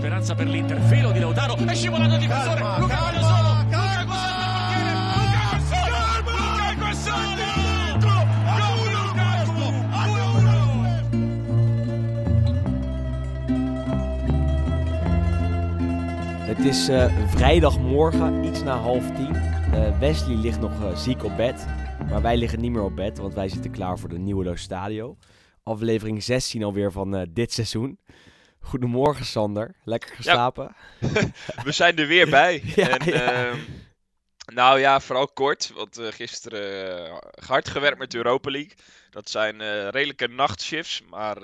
speranza per l'Inter, filo di Lautaro, è scivolato il difensore, Calma, Luca calma, solo, Luca calma. Het is eh, vrijdagmorgen, iets na half tien. Eh, Wesley ligt nog eh, ziek op bed. Maar wij liggen niet meer op bed, want wij zitten klaar voor de nieuwe Lo Stadio. Aflevering 16 alweer van eh, dit seizoen. Goedemorgen Sander, lekker geslapen? We zijn er weer bij. Ja, en, ja. ehm, nou ja, vooral kort. Want eh, gisteren eh, hard gewerkt met de Europa League. Dat zijn eh, redelijke nachtshifts. Maar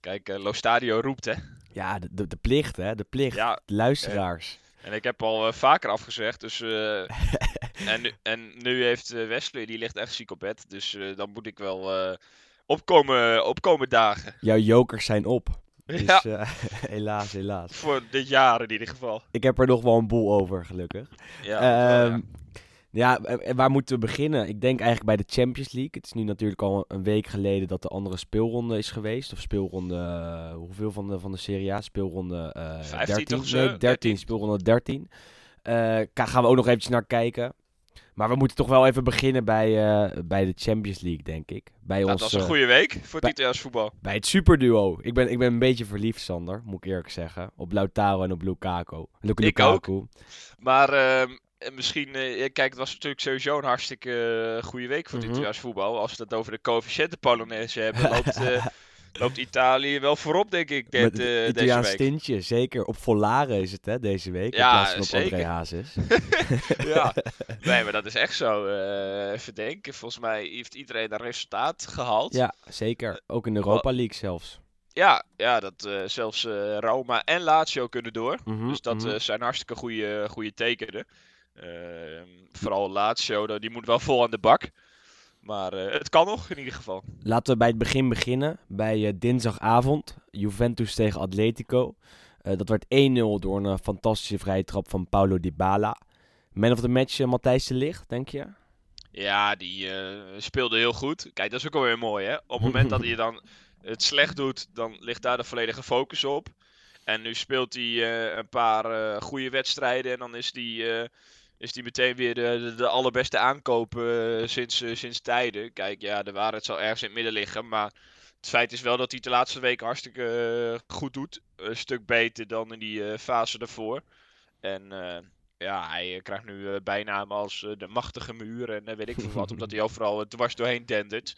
kijk, Lo Stadio roept hè. Ja, de, de, de plicht hè, de plicht. De luisteraars. en ik heb al vaker afgezegd. Dus, en, nu, en nu heeft Wesley, die ligt echt ziek op bed. Dus dan moet ik wel opkomen, opkomen dagen. Jouw jokers zijn op. Dus Ja. eh, helaas, helaas. Voor dit jaar in ieder geval. Ik heb er nog wel een boel over, gelukkig. Ja, Ehm, ja, eh, eh, waar moeten we beginnen? Ik denk eigenlijk bij de Champions League. Het is nu natuurlijk al een week geleden dat de andere speelronde is geweest. Of speelronde, hoeveel van de, van de Serie A? Speelronde 15 13? toch zo? Nee, 13, 13. speelronde 13. Eh, ka- gaan we ook nog eventjes naar kijken. Maar we moeten toch wel even beginnen bij, eh, bij de Champions League, denk ik. Bij, Nou, ons, dat is een eh, goede week voor het Italiaans voetbal. bij het superduo. Ik ben, ik ben een beetje verliefd, Sander, moet ik eerlijk zeggen. Op Lautaro en op Lukaku. Luka- Ik ook. Lukaku. Maar ehm, en misschien, eh, kijk, het was natuurlijk sowieso een hartstikke goede week voor het Mhm. Italiaans voetbal. Als we het over de coëfficiënten Polonaise hebben, loopt, loopt Italië wel voorop, denk ik, dit, Met eh, het deze Italiaans week. tintje, zeker. Op Volare is het, hè, deze week. Ja, in plaats van op zeker. André Hazes. ja, nee, maar dat is echt zo. eh, even denken, volgens mij heeft iedereen een resultaat gehaald. ja, zeker. Ook in de Europa League zelfs. ja, ja, dat eh, zelfs Roma en Lazio kunnen door. Mhm, Dus dat mhm. zijn hartstikke goede, goede tekenen. Ehm, vooral Lazio, die moet wel vol aan de bak. Maar eh, het kan nog, in ieder geval. Laten we bij het begin beginnen. Bij eh, dinsdagavond. Juventus tegen Atletico. Eh, dat werd 1-0 door een fantastische vrije trap van Paulo Dybala. Man of the match, Matthijs de Ligt, denk je? Ja, die speelde heel goed. Kijk, dat is ook alweer mooi, hè? Op het moment dat hij dan het slecht doet, dan ligt daar de volledige focus op. En nu speelt hij een paar goede wedstrijden en dan is hij is die meteen weer de, de, de allerbeste aankoop eh, sinds, eh, sinds tijden. Kijk, ja, de waarheid zal ergens in het midden liggen, maar het feit is wel dat hij de laatste weken hartstikke eh, goed doet. Een stuk beter dan in die eh, fase daarvoor. En eh, ja, hij eh, krijgt nu eh, bijnamen als eh, de machtige muur en eh, weet ik veel wat, omdat hij overal eh, dwars doorheen dendert.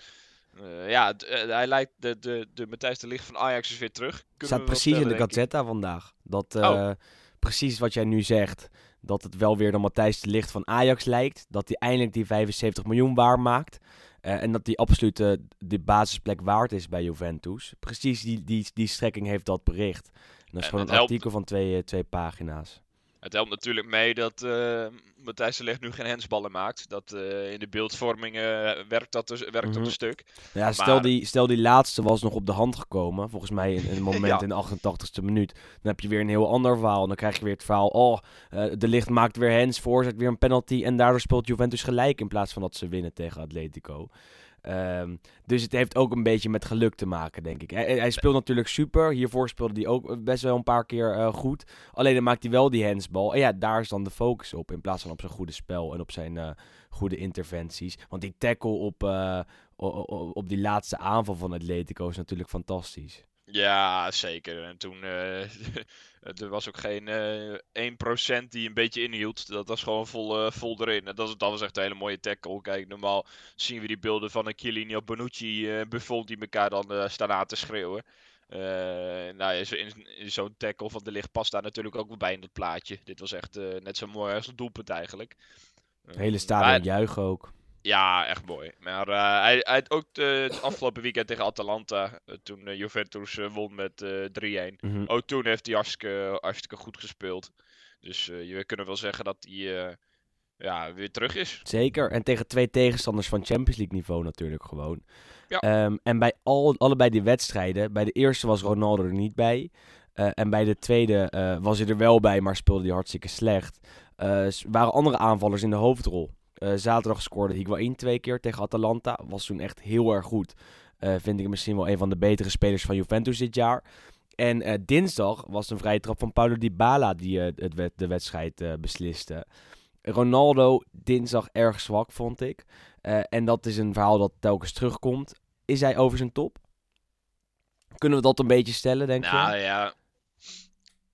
Eh, ja, het, eh, hij lijkt de, de, de Matthijs de Ligt van Ajax is weer terug. Kunnen staat precies in de. Gazzetta vandaag. Dat Oh. eh, precies wat jij nu zegt. Dat het wel weer de Matthijs de Ligt van Ajax lijkt. Dat hij eindelijk die 75 miljoen waar maakt. Eh, en dat die absoluut eh, de basisplek waard is bij Juventus. Precies die, die, die strekking heeft dat bericht. En dat is En gewoon een helpt- artikel van twee, eh, twee pagina's. Het helpt natuurlijk mee dat eh Matthijs de Ligt nu geen hensballen maakt. Dat eh, in de beeldvorming eh, werkt, dat, dus, werkt Mhm. dat een stuk. Nou Ja, stel, Maar- die, stel die laatste was nog op de hand gekomen. Volgens mij in, een moment Ja. in de 88ste minuut. Dan heb je weer een heel ander verhaal. Dan krijg je weer het verhaal. Oh, de licht maakt weer hands, veroorzaakt weer een penalty. En daardoor speelt Juventus gelijk in plaats van dat ze winnen tegen Atletico. Ehm, dus het heeft ook een beetje met geluk te maken, denk ik. Hij, hij speelt natuurlijk super. Hiervoor speelde hij ook best wel een paar keer eh, goed. Alleen dan maakt hij wel die handsbal. En ja, daar is dan de focus op. In plaats van op zijn goede spel en op zijn eh, goede interventies. Want die tackle op, eh, o- o- op die laatste aanval van Atletico is natuurlijk fantastisch. Ja, zeker. En toen eh, er was ook geen eh 1% die een beetje inhield. Dat was gewoon vol, eh, vol erin. En dat, was- dat was echt een hele mooie tackle. Kijk, normaal zien we die beelden van een Chiellini of Bonucci eh Buffon die elkaar dan eh, staan aan te schreeuwen. Eh, nou ja, in, in zo'n tackle van de licht past daar natuurlijk ook wel bij in dat plaatje. Dit was echt eh, net zo mooi als het doelpunt eigenlijk. Het hele Eh, stadion maar- juichen ook. Ja, echt mooi. Maar eh, hij, hij had ook het afgelopen weekend tegen Atalanta, eh, toen eh, Juventus won met eh 3-1. Mhm. Ook toen heeft hij hartstikke, hartstikke goed gespeeld. Dus je kunnen wel zeggen dat hij ja, weer terug is. Zeker. En tegen twee tegenstanders van Champions League niveau natuurlijk gewoon. Ja. Ehm, en bij al, allebei die wedstrijden, bij de eerste was Ronaldo er niet bij. En bij de tweede was hij er wel bij, maar speelde hij hartstikke slecht. Waren andere aanvallers in de hoofdrol. Eh, zaterdag scoorde Higuain twee keer tegen Atalanta. Was toen echt heel erg goed. Eh, vind ik misschien wel een van de betere spelers van Juventus dit jaar. En eh, dinsdag was een vrije trap van Paulo Dybala die het de wedstrijd besliste. Ronaldo dinsdag erg zwak, vond ik. En dat is een verhaal dat telkens terugkomt. Is hij over zijn top? Kunnen we dat een beetje stellen, denk Nou je? ja.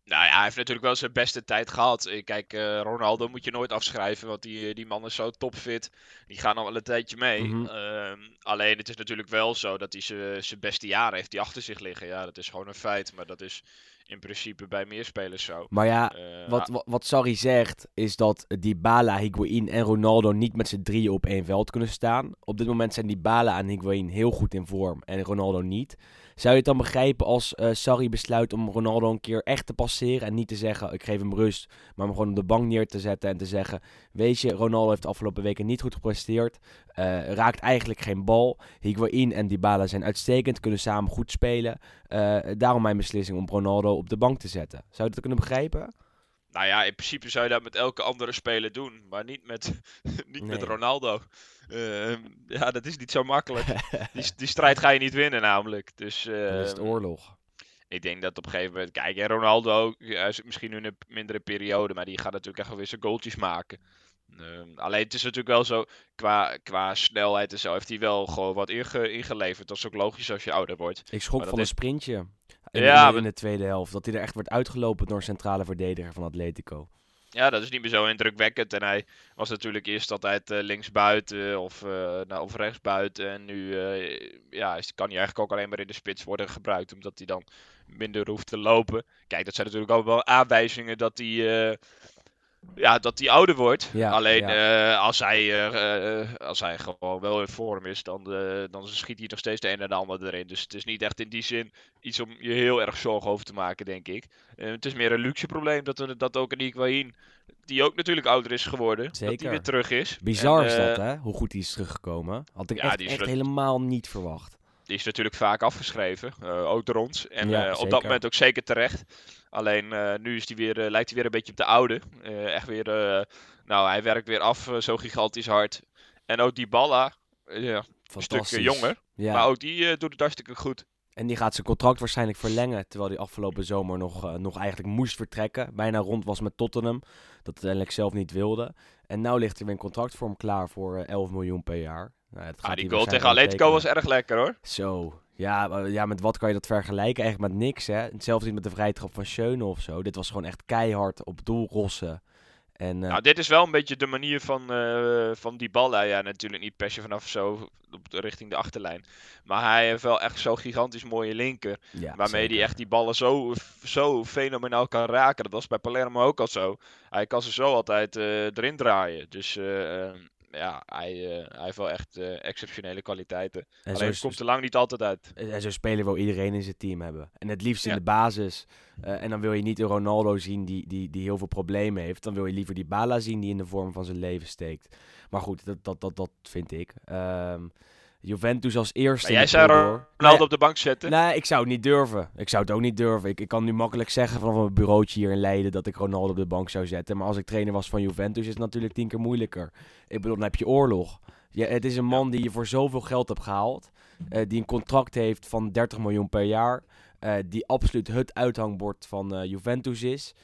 Nou ja, hij heeft natuurlijk wel zijn beste tijd gehad. Eh, Kijk, eh, Ronaldo moet je nooit afschrijven, want die, eh, die man is zo topfit. Die gaan al wel een tijdje mee. Mhm. Ehm, alleen het is natuurlijk wel zo dat hij zijn zijn beste jaren heeft die achter zich liggen. Ja, dat is gewoon een feit. Maar dat is in principe bij meer spelers zo. Maar ja, Eh, wat, wat, wat Sarri zegt is dat Dybala, Higuain en Ronaldo niet met z'n drieën op één veld kunnen staan. Op dit moment zijn Dybala en Higuain heel goed in vorm en Ronaldo niet. Zou je het dan begrijpen als eh Sarri besluit om Ronaldo een keer echt te passeren en niet te zeggen ik geef hem rust, maar hem gewoon op de bank neer te zetten en te zeggen weet je, Ronaldo heeft de afgelopen weken niet goed gepresteerd, eh, raakt eigenlijk geen bal. Higuain en Dybala zijn uitstekend, kunnen samen goed spelen. Eh, daarom mijn beslissing om Ronaldo op de bank te zetten. Zou je dat kunnen begrijpen? Nou ja, in principe zou je dat met elke andere speler doen, maar niet met, niet met. Ronaldo. Ehm, ja, dat is niet zo makkelijk. die, die strijd ga je niet winnen namelijk. Dus Dan is het ehm, oorlog. ik denk dat op een gegeven moment... Kijk, en Ronaldo hij is misschien nu een mindere periode, maar die gaat natuurlijk echt wel weer zijn goaltjes maken. Ehm, alleen het is natuurlijk wel zo, qua, qua snelheid en zo heeft hij wel gewoon wat inge- ingeleverd. Dat is ook logisch als je ouder wordt. Ik schrok van dat een sprintje. In, Ja, in, de, maar- in de tweede helft. Dat hij er echt werd uitgelopen door een centrale verdediger van Atletico. Ja, dat is niet meer zo indrukwekkend. En hij was natuurlijk eerst altijd eh, linksbuiten of, eh nou, of rechtsbuiten. En nu eh, ja, kan hij eigenlijk ook alleen maar in de spits worden gebruikt. Omdat hij dan minder hoeft te lopen. Kijk, dat zijn natuurlijk ook wel aanwijzingen dat hij, ja, dat hij ouder wordt. Ja, alleen eh, als, hij, eh, eh, als hij gewoon wel in vorm is, dan, dan schiet hij nog steeds de een en de ander erin. Dus het is niet echt in die zin iets om je heel erg zorgen over te maken, denk ik. Het is meer een luxe probleem dat, we, dat ook een Higuain, die ook natuurlijk ouder is geworden, dat Zeker. die weer terug is. Bizar En, is dat, hè? Hoe goed hij is teruggekomen. Had ik Ja, echt, die helemaal niet verwacht. Die is natuurlijk vaak afgeschreven, eh, ook door ons. En Ja, op dat moment ook zeker terecht. Alleen eh, nu is die weer, eh, lijkt hij weer een beetje op de oude. Eh, echt weer, nou hij werkt weer af zo gigantisch hard. En ook die Balla, ja, een stuk Fantastisch. eh, jonger. Ja. Maar ook die doet het hartstikke goed. En die gaat zijn contract waarschijnlijk verlengen. Terwijl hij afgelopen zomer nog, nog eigenlijk moest vertrekken. Bijna rond was met Tottenham. Dat uiteindelijk zelf niet wilde. En nu ligt er weer een contract voor hem klaar voor eh, 11 miljoen per jaar. Nou, dat gaat Ah, die goal tegen Atletico was erg lekker hoor. Zo. Ja, ja, met wat kan je dat vergelijken? Eigenlijk met niks, hè? Hetzelfde niet met de vrije trap van Schöne of zo. Dit was gewoon echt keihard op doel rossen. En, eh, Nou, dit is wel een beetje de manier van, eh van die bal. Ja, natuurlijk niet per se vanaf zo op de, richting de achterlijn. Maar hij heeft wel echt zo'n gigantisch mooie linker. ja, waarmee hij echt die ballen zo, zo fenomenaal kan raken. Dat was bij Palermo ook al zo. Hij kan ze zo altijd eh, erin draaien. Dus eh, eh, ja, hij, eh, hij heeft wel echt eh, exceptionele kwaliteiten. En Alleen komt er lang niet altijd uit. en zo spelen wil iedereen in zijn team hebben. En het liefst in Ja. de basis. Eh, en dan wil je niet een Ronaldo zien die, die, die heel veel problemen heeft. Dan wil je liever die Bala zien die in de vorm van zijn leven steekt. Maar goed, dat, dat, dat, dat vind ik. Ehm, Juventus als eerste. Maar jij zou. Ronaldo op de bank zetten. Nee, ik zou het niet durven. Ik zou het ook niet durven. Ik, ik kan nu makkelijk zeggen vanaf mijn bureautje hier in Leiden dat ik Ronaldo op de bank zou zetten. Maar als ik trainer was van Juventus is het natuurlijk tien keer moeilijker. Ik bedoel, dan heb je oorlog. Ja, het is een man die je voor zoveel geld hebt gehaald. eh, die een contract heeft van 30 miljoen per jaar. eh, die absoluut het uithangbord van eh, Juventus is.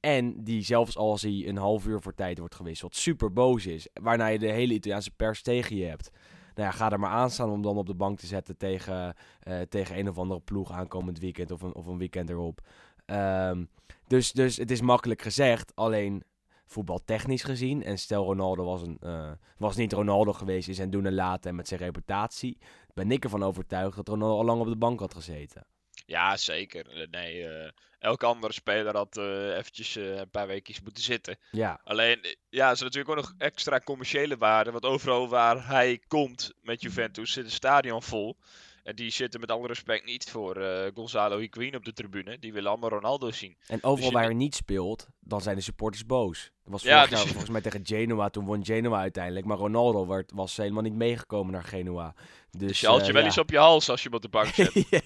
en die zelfs als hij een half uur voor tijd wordt gewisseld, super boos is. Waarna je de hele Italiaanse pers tegen je hebt. Nou ja, ga er maar aan staan om dan op de bank te zetten tegen, eh, tegen een of andere ploeg aankomend weekend of een, of een weekend erop. Ehm, dus, dus het is makkelijk gezegd, alleen voetbaltechnisch gezien. En stel Ronaldo was, een, eh, was niet Ronaldo geweest in zijn doen en laten en met zijn reputatie. Ben ik ervan overtuigd dat Ronaldo al lang op de bank had gezeten. Ja, zeker. Eh, Nee, eh, elke andere speler had eh eventjes een paar weekjes moeten zitten. Ja, Alleen, ja, is natuurlijk ook nog extra commerciële waarde. Want overal waar hij komt met Juventus zit een stadion vol. En die zitten met alle respect niet voor Gonzalo Higuain op de tribune. Die willen allemaal Ronaldo zien. en overal je waar hij niet speelt, dan zijn de supporters boos. Dat was Ja, dus- jaar volgens mij tegen Genoa, toen won Genoa uiteindelijk. Maar Ronaldo werd, was helemaal niet meegekomen naar Genoa. Dus, Dus je haalt eh, je wel ja. eens op je hals als je hem op de bank zet. ja.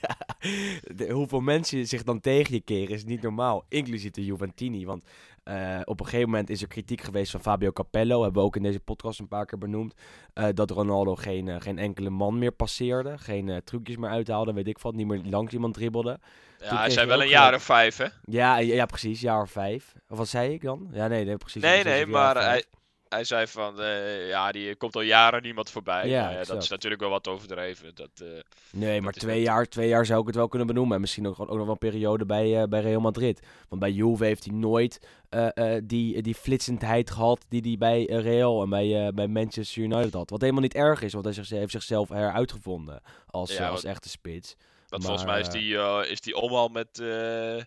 De- hoeveel mensen zich dan tegen je keren is niet normaal. Inclusief de Juventini. Want Eh, op een gegeven moment is er kritiek geweest van Fabio Capello. Hebben we ook in deze podcast een paar keer benoemd. eh, dat Ronaldo geen, geen enkele man meer passeerde. Geen trucjes meer uithaalde. Weet ik wat. Niet meer langs iemand dribbelde. Ja, hij zijn wel een jaar of vijf, hè? Ja, ja, precies. Jaar of vijf. Of wat zei ik dan? Ja, nee, nee precies. Nee, nee, maar hij, hij zei van, eh, ja, die komt al jaren niemand voorbij. Ja, Nou dat is natuurlijk wel wat overdreven. Dat, eh, Nee, maar twee net- jaar, twee jaar zou ik het wel kunnen benoemen. En misschien ook, ook nog wel een periode bij, eh, bij Real Madrid. Want bij Juve heeft hij nooit die, die flitsendheid gehad die hij bij Real en bij, bij Manchester United had. Wat helemaal niet erg is, want hij zich- heeft zichzelf heruitgevonden als, Ja, als echte spits. Want volgens mij is die, eh, is die omhaal met eh,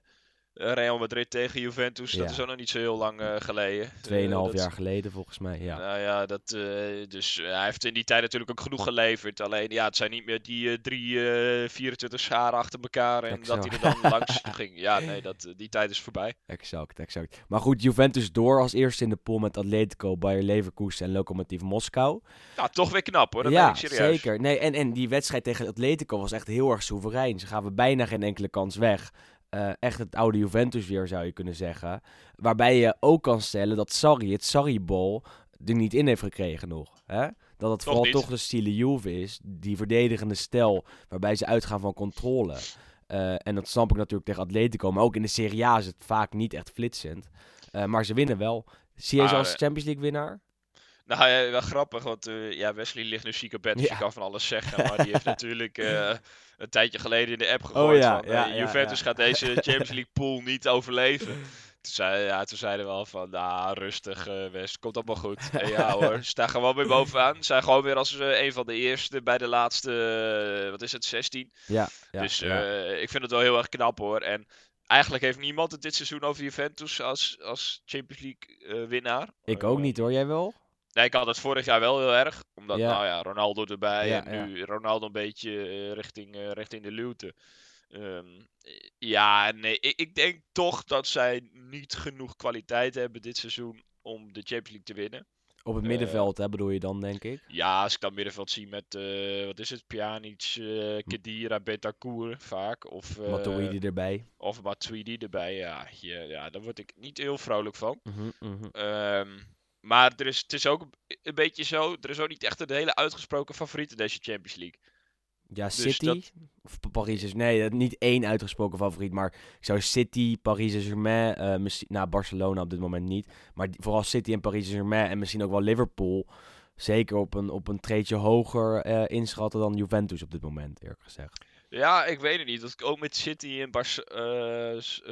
Real Madrid tegen Juventus, dat is ook nog niet zo heel lang eh, geleden. Tweeënhalf Eh, dat- jaar geleden volgens mij, ja. Nou ja, dat, eh, dus eh, hij heeft in die tijd natuurlijk ook genoeg geleverd. Alleen ja, het zijn niet meer die eh, drie, eh 24 scharen achter elkaar en dat hij er dan langs ging. Ja, nee, dat, eh, die tijd is voorbij. Exact, exact. Maar goed, Juventus door als eerste in de pool met Atletico, Bayer Leverkusen en Lokomotiv Moskou. Ja, toch weer knap hoor, dat ben ja, ik serieus. zeker. Nee, en, en die wedstrijd tegen Atletico was echt heel erg soeverein. Ze gaven bijna geen enkele kans weg. Eh, echt het oude Juventus weer, zou je kunnen zeggen. Waarbij je ook kan stellen dat Sarri, het Sarri-bol, er niet in heeft gekregen nog. Hè? Dat het vooral toch de stile Juve is, die verdedigende stijl, waarbij ze uitgaan van controle. Eh, en dat snap ik natuurlijk tegen Atletico, maar ook in de Serie A is het vaak niet echt flitsend. Eh, maar ze winnen wel. Zie je ze als Champions League winnaar? Nou ja, wel grappig, want eh, ja, Wesley ligt nu ziek op bed, dus Ja. je kan van alles zeggen. Maar die heeft natuurlijk eh, een tijdje geleden in de app gegooid Oh ja, van, ja, ja, Juventus gaat deze Champions League pool niet overleven. Toen, zei, ja, toen zeiden we al van, nou rustig West, komt allemaal goed. En ja hoor, staan gewoon weer bovenaan. Zijn gewoon weer als een van de eerste bij de laatste, wat is het, 16. Ja, ja, dus ik vind het wel heel erg knap hoor. En eigenlijk heeft niemand het dit seizoen over Juventus als, als Champions League winnaar. ik ook niet hoor, jij wel? Nee, ik had het vorig jaar wel heel erg. Omdat, Ja. nou ja, Ronaldo erbij. Ja, en nu Ronaldo een beetje eh, richting, eh, richting de luwte. Ehm, ja, nee, ik, ik denk toch dat zij niet genoeg kwaliteit hebben dit seizoen om de Champions League te winnen. Op het Eh, middenveld, hè, bedoel je dan, denk ik? Ja, als ik dan middenveld zie met, eh, wat is het, Pjanic, Kedira, Bentancur vaak. Of, eh Matuidi erbij. of Matuidi erbij. Ja, hier, ja, daar word ik niet heel vrolijk van. Ehm, maar er is, het is ook een- beetje zo. Er is ook niet echt een hele uitgesproken favoriet in deze Champions League. Ja, dus City. dat- Of Pa- Paris is. Nee, dat- niet één uitgesproken favoriet. Maar ik zou City, Paris Saint-Germain. eh misschien, nou, Barcelona op dit moment niet. Maar vooral City en Paris Saint-Germain. En misschien ook wel Liverpool. Zeker op een, op een treedje hoger eh, inschatten dan Juventus op dit moment, eerlijk gezegd. Ja, ik weet het niet. Dat ook met City en Bar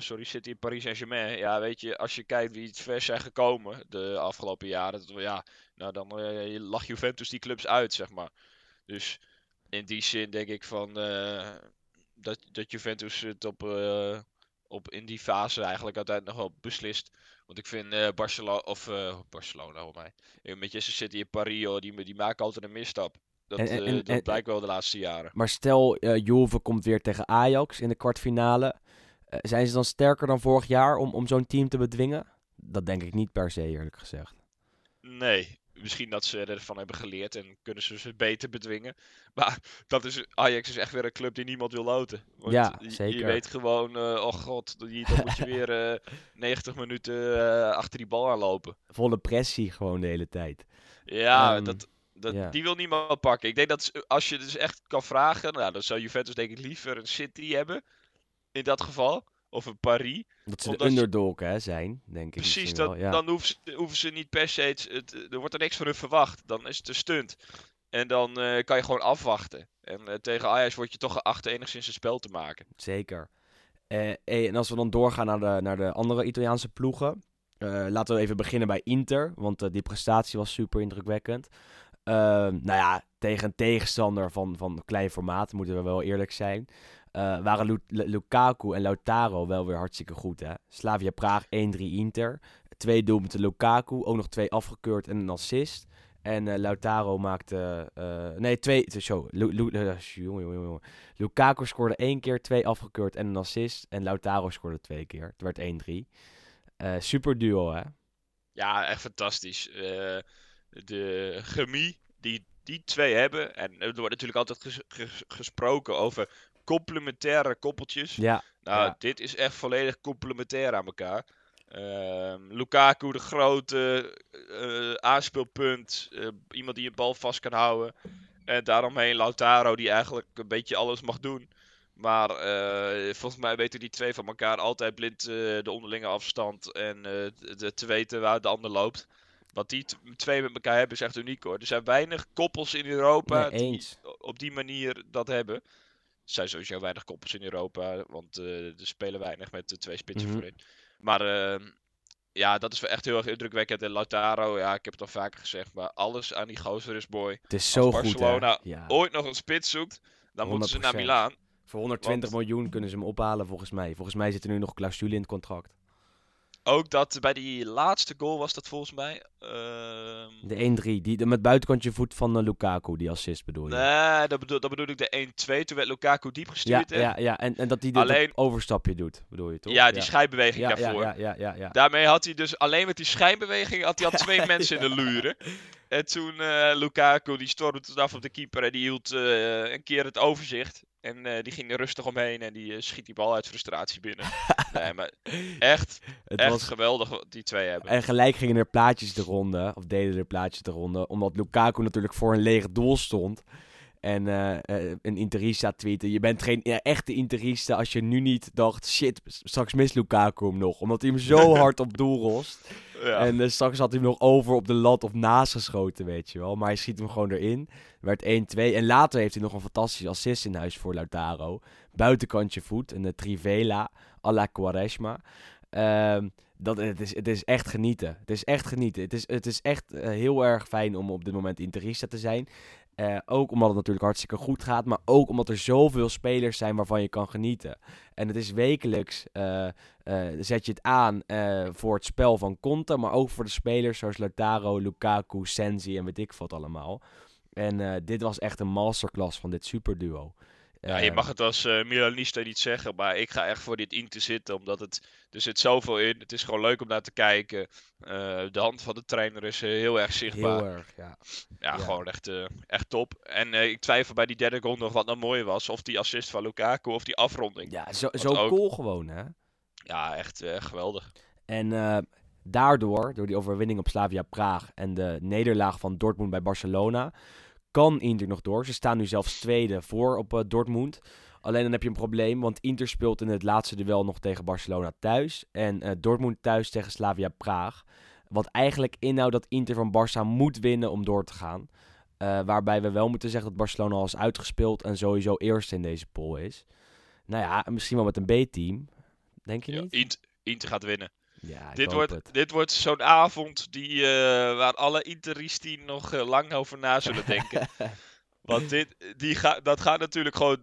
sorry, City en Paris Saint-Germain. Ja, weet je, als je kijkt wie het ver zijn gekomen de afgelopen jaren. Dat, ja, nou dan eh, lag Juventus die clubs uit, zeg maar. Dus in die zin denk ik van eh, dat, dat Juventus het op, eh, op in die fase eigenlijk uiteindelijk nog wel beslist. Want ik vind eh Barcelona, of eh, Barcelona, hoor mij. Eh, Manchester City en Paris, joh, die, die maken altijd een misstap. Dat, En- en- eh, dat en- blijkt wel de laatste jaren. Maar stel, eh Juve komt weer tegen Ajax in de kwartfinale. Eh, zijn ze dan sterker dan vorig jaar om, om zo'n team te bedwingen? Dat denk ik niet per se, eerlijk gezegd. Nee, misschien dat ze ervan hebben geleerd en kunnen ze ze beter bedwingen. Maar dat is, Ajax is echt weer een club die niemand wil loten. Want Ja, je- Je zeker. weet gewoon, oh god, dan moet je weer eh 90 minuten achter die bal aanlopen. Volle pressie gewoon de hele tijd. Ja, Ehm, dat, dat, ja. die wil niemand pakken. Ik denk dat als je dus echt kan vragen, nou, dan zou Juventus denk ik liever een City hebben. In dat geval. Of een Paris. Dat ze de je- underdog hè, zijn, denk ik. Precies, dat, ja. dan hoeven ze, hoeven ze niet per se. Het, het- er wordt er niks van hun verwacht. Dan is het een stunt. En dan eh, kan je gewoon afwachten. En eh, tegen Ajax word je toch geacht enigszins een spel te maken. Zeker. Eh, en als we dan doorgaan naar de, naar de andere Italiaanse ploegen. laten we even beginnen bij Inter. Want die prestatie was super indrukwekkend. Eh, nou ja, tegen een tegenstander van, van klein formaat, moeten we wel eerlijk zijn. eh, waren Lu- Lu- Lukaku en Lautaro wel weer hartstikke goed. Hè? Slavia Praag 1-3 Inter. Twee doelpunten Lukaku, ook nog twee afgekeurd en een assist. En eh, Lautaro maakte. eh, nee, twee. Zo. Lu. Lukaku scoorde één keer, twee afgekeurd en een assist. En Lautaro scoorde twee keer. Het werd 1-3. Eh, super duo, hè? Ja, echt fantastisch. De chemie die die twee hebben. En er wordt natuurlijk altijd ges- ges- gesproken over complementaire koppeltjes. Ja, Nou, ja. dit is echt volledig complementair aan elkaar. Ehm, Lukaku, de grote eh, aanspeelpunt. eh, iemand die een bal vast kan houden. En daaromheen Lautaro, die eigenlijk een beetje alles mag doen. Maar volgens mij weten die twee van elkaar altijd blind de onderlinge afstand. En de, te weten waar de ander loopt. Wat die twee met elkaar hebben is echt uniek hoor. Er zijn weinig koppels in Europa Nee, die op die manier dat hebben. Er zijn sowieso weinig koppels in Europa, want eh, er spelen weinig met de twee spitsen Mhm. voorin. Maar ehm, ja, dat is wel echt heel erg indrukwekkend. En Lautaro, ja, ik heb het al vaker gezegd, maar alles aan die gozer is mooi. Het is zo goed, Barcelona? Ja. Ooit nog een spits zoekt, dan moeten ze naar 100%. Milaan. Voor 120 want- miljoen kunnen ze hem ophalen, volgens mij. Volgens mij zit er nu nog clausule in het contract. Ook dat bij die laatste goal was dat volgens mij. ehm, De 1-3, die, de, met buitenkantje voet van eh, Lukaku, die assist bedoel je? Nee, dat bedoel, dat bedoel ik de 1-2. Toen werd Lukaku diep ja, gestuurd. hè? ja, ja, en, en dat hij dat Alleen- overstapje doet, bedoel je toch? Ja, die schijnbeweging ja, ja, daarvoor. ja, ja, ja, ja. Daarmee had hij dus alleen met die schijnbeweging had hij al twee mensen in de luren. En toen eh, Lukaku, die stormde af op de keeper en die hield eh, een keer het overzicht. En eh, die ging er rustig omheen en die eh, schiet die bal uit frustratie binnen. nee, maar echt, Het echt was, geweldig wat die twee hebben. en gelijk gingen er plaatjes de ronde, of deden er plaatjes de ronde, omdat Lukaku natuurlijk voor een leeg doel stond. En eh, eh, een Interista tweette, je bent geen ja, echte Interista als je nu niet dacht, shit, straks mist Lukaku hem nog. Omdat hij hem zo hard op doel rost. Ja. En eh, straks had hij hem nog over op de lat of naast geschoten, weet je wel. Maar hij schiet hem gewoon erin. Werd 1-2. En later heeft hij nog een fantastische assist in huis voor Lautaro. Buitenkantje voet. Een Trivela à la Quaresma. Ehm, dat, het, is, het is echt genieten. Het is echt genieten. Het is, het is echt heel erg fijn om op dit moment Interista te zijn. Eh, ook omdat het natuurlijk hartstikke goed gaat. Maar ook omdat er zoveel spelers zijn waarvan je kan genieten. En het is wekelijks eh, eh, zet je het aan voor het spel van Conte. Maar ook voor de spelers zoals Lautaro, Lukaku, Sensi en weet ik wat allemaal. En dit was echt een masterclass van dit superduo. Ja, je Eh, mag het als eh Milanista niet zeggen, maar ik ga echt voor dit Inter zitten, omdat het, er zit zoveel in. Het is gewoon leuk om naar te kijken. Eh, de hand van de trainer is eh, heel erg zichtbaar. Heel erg, ja. Ja, Ja. gewoon echt, echt top. En ik twijfel bij die derde goal nog wat nou mooi was. Of die assist van Lukaku of die afronding. Ja, Ja, zo, zo ook- cool gewoon, hè. echt eh, geweldig. En daardoor, door die overwinning op Slavia Praag en de nederlaag van Dortmund bij Barcelona, kan Inter nog door. Ze staan nu zelfs tweede voor op eh, Dortmund. Alleen dan heb je een probleem, want Inter speelt in het laatste duel nog tegen Barcelona thuis. En eh, Dortmund thuis tegen Slavia Praag. Wat eigenlijk inhoudt dat Inter van Barça moet winnen om door te gaan. Eh, waarbij we wel moeten zeggen dat Barcelona al is uitgespeeld en sowieso eerste in deze pool is. Nou ja, misschien wel met een B-team. Denk je niet? Int- Inter gaat winnen. Ja, Dit wordt, het. dit wordt zo'n avond die, eh, waar alle Interisti nog eh, lang over na zullen denken. Want dit, die ga, dat gaat natuurlijk gewoon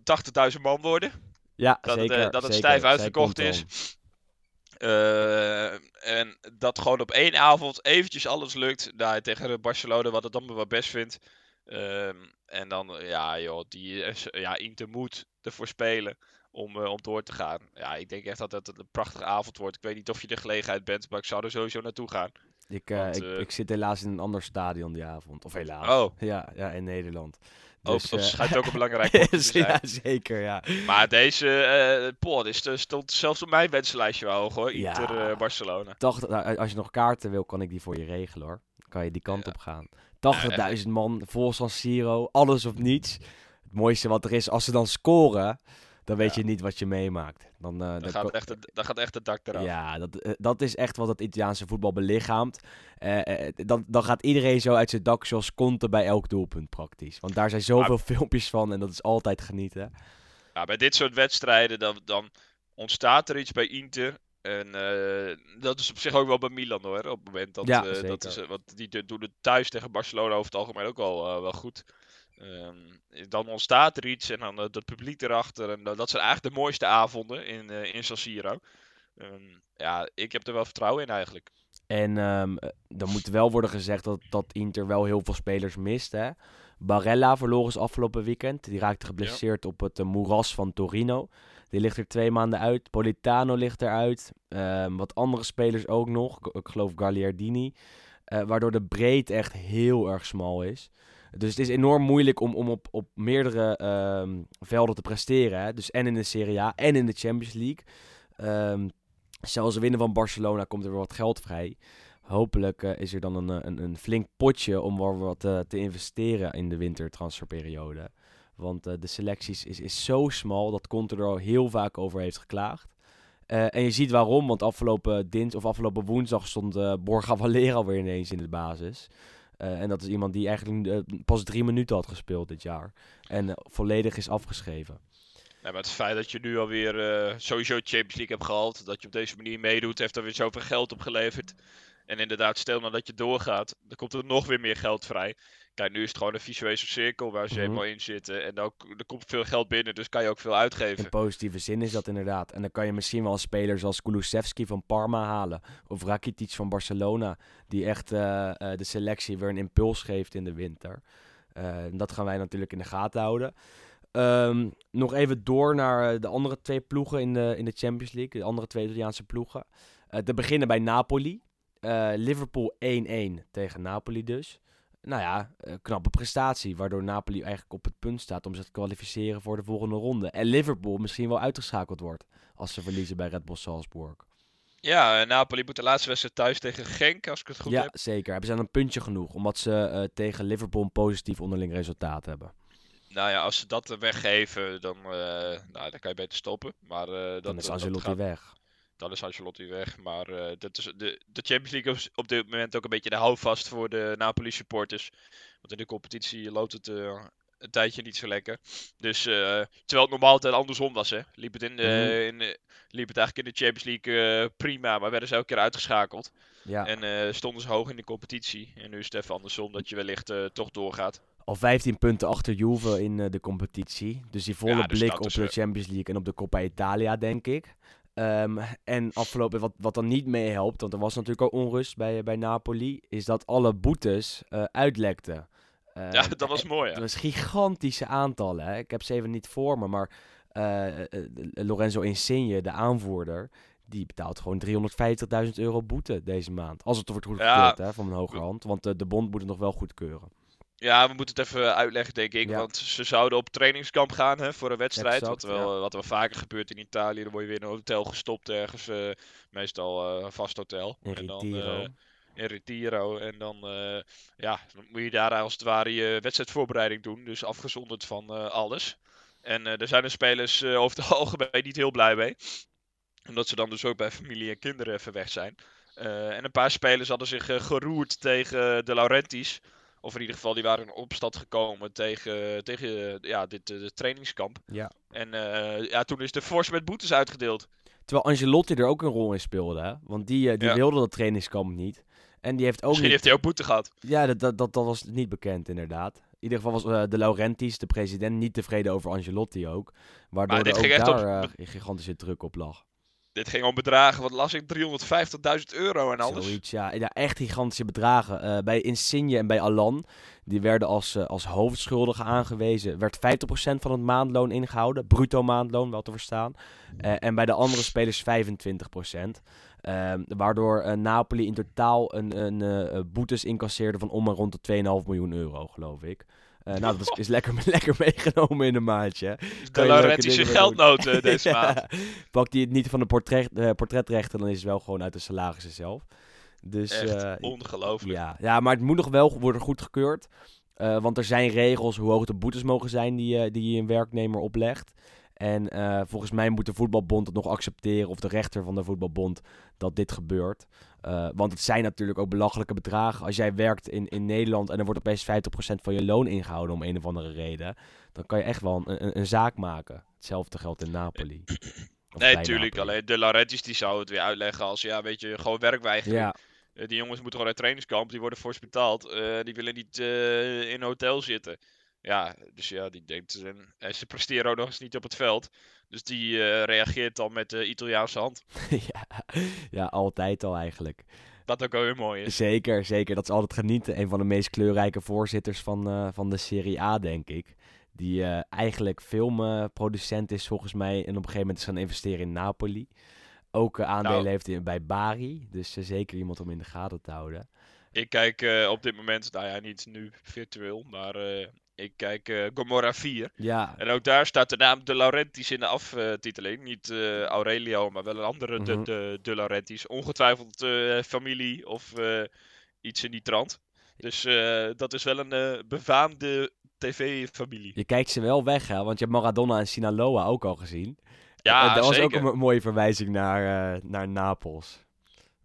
80.000 man worden. Ja, Dat het, zeker. eh, dat het zeker. stijf uitverkocht is. en dat gewoon op één avond eventjes alles lukt. Nou, tegen Barcelona, wat het dan wel best vindt. Ehm, en dan, ja joh, die, ja, Inter moet ervoor spelen om, eh, om door te gaan. Ja, ik denk echt dat het een prachtige avond wordt. Ik weet niet of je de gelegenheid bent, maar ik zou er sowieso naartoe gaan. Ik, eh, Want, ik, eh, ik zit helaas in een ander stadion die avond. Of helaas. Oh, Ja, ja, in Nederland. ook, Dus, dat eh, schijnt ook een belangrijk ja, zeker, ja. Maar deze, poh, dit is- stond zelfs op mijn wenslijstje wel hoog hoor. Ja. Inter Barcelona. 80, nou, als je nog kaarten wil, kan ik die voor je regelen hoor. Dan kan je die kant Ja. op gaan. 80.000 man, vol San Siro, alles of niets. Het mooiste wat er is, als ze dan scoren, dan weet Ja. je niet wat je meemaakt. Dan, eh, Dan dan gaat, echt dan gaat echt het dak eraf. Ja, dat, eh, dat is echt wat het Italiaanse voetbal belichaamt. Eh, dan, dan gaat iedereen zo uit zijn dak zoals Conte bij elk doelpunt praktisch. Want daar zijn zoveel filmpjes van en dat is altijd genieten. Ja, bij dit soort wedstrijden dan, dan ontstaat er iets bij Inter. En dat is op zich ook wel bij Milan hoor. Op het moment dat, Ja, dat is, want die doen het thuis tegen Barcelona over het algemeen ook wel, eh, wel goed. Ehm, dan ontstaat er iets en dan eh, dat publiek erachter. En dat dat zijn eigenlijk de mooiste avonden in, eh in San Siro. Ehm, ja, ik heb er wel vertrouwen in eigenlijk. En ehm eh, dan moet wel worden gezegd dat, dat Inter wel heel veel spelers mist. Hè? Barella verloren ze afgelopen weekend. Die raakte geblesseerd op het eh, moeras van Torino. Die ligt er twee maanden uit. Politano ligt eruit. Ehm, wat andere spelers ook nog. Ik, geloof Gagliardini. Eh, waardoor de breedte echt heel erg smal is. Dus het is enorm moeilijk om, om op, op meerdere ehm, velden te presteren. Hè? Dus en in de Serie A en in de Champions League. Ehm, Zelfs ze winnen van Barcelona komt er weer wat geld vrij. Hopelijk eh, is er dan een, een, een flink potje om wat eh, te investeren in de wintertransferperiode. Want eh, de selecties is, is zo smal dat Conte er al heel vaak over heeft geklaagd. En je ziet waarom, want afgelopen, dins, of afgelopen woensdag stond Borja Valera weer ineens in de basis. Eh, en dat is iemand die eigenlijk eh, pas drie minuten had gespeeld dit jaar. En eh, volledig is afgeschreven. Nee, maar het feit dat je nu alweer sowieso Champions League hebt gehaald, dat je op deze manier meedoet, heeft er weer zoveel geld opgeleverd. En inderdaad, stel nou dat je doorgaat, dan komt er nog weer meer geld vrij. Kijk, nu is het gewoon een visueuze cirkel waar ze Mhm. helemaal in zitten. En dan, er komt veel geld binnen, dus kan je ook veel uitgeven. In positieve zin is dat inderdaad. En dan kan je misschien wel een speler zoals Kulusevski van Parma halen. Of Rakitic van Barcelona. Die echt eh, eh, de selectie weer een impuls geeft in de winter. Eh, dat gaan wij natuurlijk in de gaten houden. Ehm, nog even door naar de andere twee ploegen in de, in de Champions League. De andere twee Italiaanse ploegen. Te beginnen bij Napoli. Liverpool 1-1 tegen Napoli dus. Nou ja, eh, knappe prestatie. Waardoor Napoli eigenlijk op het punt staat om zich te kwalificeren voor de volgende ronde. En Liverpool misschien wel uitgeschakeld wordt als ze verliezen bij Red Bull Salzburg. Ja, eh, Napoli moet de laatste wedstrijd thuis tegen Genk, als ik het goed ja, heb. zeker. Hebben ze dan een puntje genoeg. Omdat ze eh, tegen Liverpool een positief onderling resultaat hebben. Nou ja, als ze dat weggeven, dan, nou, dan kan je beter stoppen. Maar, dat, Dan is Ancelotti gaat- weg. Dan is Ancelotti weg. Maar eh, dat is de, de Champions League is op dit moment ook een beetje de houvast voor de Napoli supporters. Want in de competitie loopt het eh, een tijdje niet zo lekker. Dus eh, terwijl het normaal altijd andersom was, hè. Liep het, in de, Mhm. in liep het eigenlijk in de Champions League prima, maar werden ze elke keer uitgeschakeld. Ja. En stonden ze hoog in de competitie. En nu is het even andersom dat je wellicht toch doorgaat. Al 15 punten achter Juve in de competitie. Dus die volle Ja, dus blik op de Champions League en op de Coppa Italia, denk ik. Ehm, en afgelopen, wat, wat dan niet meehelpt, want er was natuurlijk al onrust bij, bij Napoli, is dat alle boetes eh, uitlekten. Ja, Ehm, dat was mooi, Dat ja. was gigantische aantallen. Hè? Ik heb ze even niet voor me, maar eh, eh, eh, Lorenzo Insigne, de aanvoerder, die betaalt gewoon 350.000 euro boete deze maand. Als het wordt goedgekeurd Ja. hè, van een hoge hand, want eh, de bond moet het nog wel goedkeuren. Ja, we moeten het even uitleggen, denk ik. Ja. Want ze zouden op trainingskamp gaan hè, voor een wedstrijd. Exact, wat, wel, wat wel vaker gebeurt in Italië. Dan word je weer in een hotel gestopt ergens. eh, meestal eh, een vast hotel. In En dan, eh, in Retiro. En dan, ja, dan moet je daar als het ware je wedstrijdvoorbereiding doen. Dus afgezonderd van alles. En er zijn de spelers over het algemeen niet heel blij mee. Omdat ze dan dus ook bij familie en kinderen even weg zijn. En een paar spelers hadden zich geroerd tegen de Laurentis. Of in ieder geval, die waren in opstand gekomen tegen, tegen ja, dit eh, trainingskamp. Ja. En eh, ja, toen is de fors met boetes uitgedeeld. Terwijl Angelotti er ook een rol in speelde, hè? want die, eh, die Ja. wilde dat trainingskamp niet. En die heeft ook Misschien niet... heeft hij ook boete gehad. Ja, dat, dat, dat, dat was niet bekend inderdaad. In ieder geval was eh, de Laurentis, de president, niet tevreden over Angelotti ook. Waardoor Maar dit er ook echt daar eh, gigantische druk op lag. Dit ging om bedragen, wat las ik, 350.000 euro en alles. Ja. ja. Echt gigantische bedragen. Eh, bij Insigne en bij Alan, die werden als, eh, als hoofdschuldigen aangewezen, werd 50% van het maandloon ingehouden. Bruto maandloon, wel te verstaan. Eh, en bij de andere spelers 25%. Ehm, waardoor Napoli in totaal een, een boetes incasseerde van om en rond de 2,5 miljoen euro, geloof ik. Eh, nou, dat is, is lekker, lekker meegenomen in een maandje. hè. de Laurentische doen. geldnoten eh, deze Ja. maand. Pakt hij het niet van de portret, eh, portretrechten, dan is het wel gewoon uit de salarissen zelf. Dus, Echt eh, ongelooflijk. ja. ja, maar het moet nog wel worden goedgekeurd. Want er zijn regels hoe hoog de boetes mogen zijn die, die je een werknemer oplegt. En volgens mij moet de voetbalbond het nog accepteren, of de rechter van de voetbalbond, dat dit gebeurt. Eh, want het zijn natuurlijk ook belachelijke bedragen. Als jij werkt in, in Nederland en er wordt opeens 50% van je loon ingehouden om een of andere reden, dan kan je echt wel een, een, een zaak maken. Hetzelfde geldt in Napoli. Of Nee, bij tuurlijk. Napoli. Alleen de Laurentis die zou het weer uitleggen als, ja, weet je, gewoon werkweigering. Ja, Eh, die jongens moeten gewoon uit trainingskamp, die worden fors betaald. Eh, die willen niet in een hotel zitten. Ja, dus ja, die denkt, ze presteren ook nog eens niet op het veld. Dus die eh, reageert dan met de Italiaanse hand. ja, ja, altijd al eigenlijk. Wat ook alweer mooi is. Zeker, zeker. Dat is altijd genieten. Een van de meest kleurrijke voorzitters van, eh, van de Serie A, denk ik. Die eh, eigenlijk filmproducent is volgens mij. En op een gegeven moment is gaan investeren in Napoli. Ook aandelen Nou. heeft in, bij Bari. Dus zeker iemand om in de gaten te houden. Ik kijk op dit moment, nou ja, niet nu virtueel, maar Ik kijk eh Gomorra 4. Ja, En ook daar staat de naam De Laurentiis in de aftiteling. Niet eh, Aurelio, maar wel een andere de, Mhm. de, de Laurentiis. Ongetwijfeld eh, familie of iets in die trant. Dus dat is wel een befaamde tv-familie. je kijkt ze wel weg, hè? Want je hebt Maradona en Sinaloa ook al gezien. Ja, en dat was ook een mo- mooie verwijzing naar, naar Napels.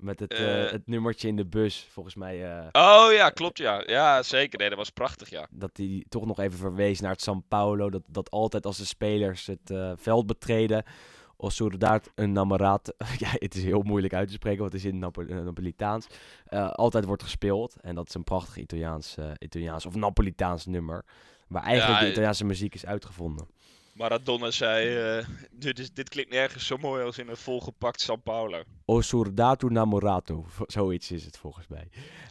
Met het, eh, Eh. het nummertje in de bus, volgens mij. eh, Oh ja, klopt ja. Ja, zeker. Nee, dat was prachtig ja. dat hij toch nog even verwees naar het San Paulo. Dat, dat altijd als de spelers het veld betreden. Of soldaat een namorato. ja, het is heel moeilijk uit te spreken, want het is in Napo- Napolitaans. altijd wordt gespeeld. En dat is een prachtig Italiaans, Italiaans of Napolitaans nummer. Waar eigenlijk Ja, de Italiaanse muziek is uitgevonden. Maradona zei, eh, dit, is, dit klinkt nergens zo mooi als in een volgepakt San Paulo. O soldato namorato. Zoiets is het volgens mij.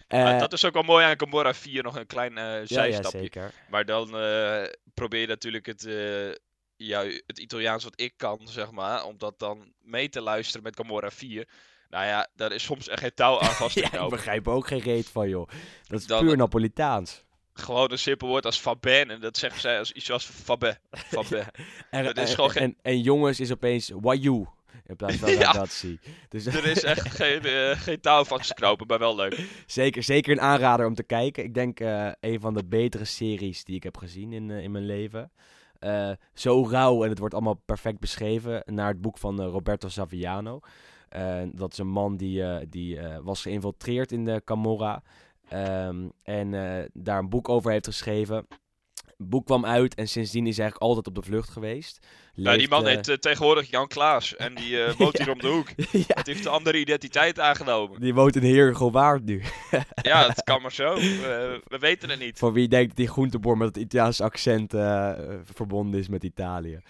Eh, dat is ook wel mooi aan Gomorra 4, nog een klein eh, ja, ja, zijstapje. zeker. Maar dan probeer je natuurlijk het, ja, het Italiaans wat ik kan, zeg maar, om dat dan mee te luisteren met Gomorra 4. Nou ja, daar is soms echt geen touw aan vast te ja, ik begrijp ook geen reet van, joh. Dat is Dan- puur Napolitaans. Gewoon een simpel woord als Fabin, en dat zeggen zij als iets als Fabé. Fabé. En, Dat is en- gewoon geen- en, en jongens is opeens Wayou. In plaats van Ja. ragazzi. Dus er is echt geen, eh, geen touw knopen, maar wel leuk. zeker, zeker een aanrader om te kijken. Ik denk eh, een van de betere series die ik heb gezien in, eh, in mijn leven. Zo rauw en het wordt allemaal perfect beschreven. Naar het boek van Roberto Saviano. Dat is een man die, die was geïnfiltreerd in de Camorra. Ehm, en eh, daar een boek over heeft geschreven. Het boek kwam uit en sindsdien is hij eigenlijk altijd op de vlucht geweest. Nou, die man eh, heet eh, tegewoordig Jan Klaas en die eh, woont Ja. hier om de hoek. ja, Het heeft een andere identiteit aangenomen. die woont in Heergowaard nu. Ja, het kan maar zo. We weten het niet. Voor wie denkt dat die groenteboer met het Italiaanse accent verbonden is met Italië.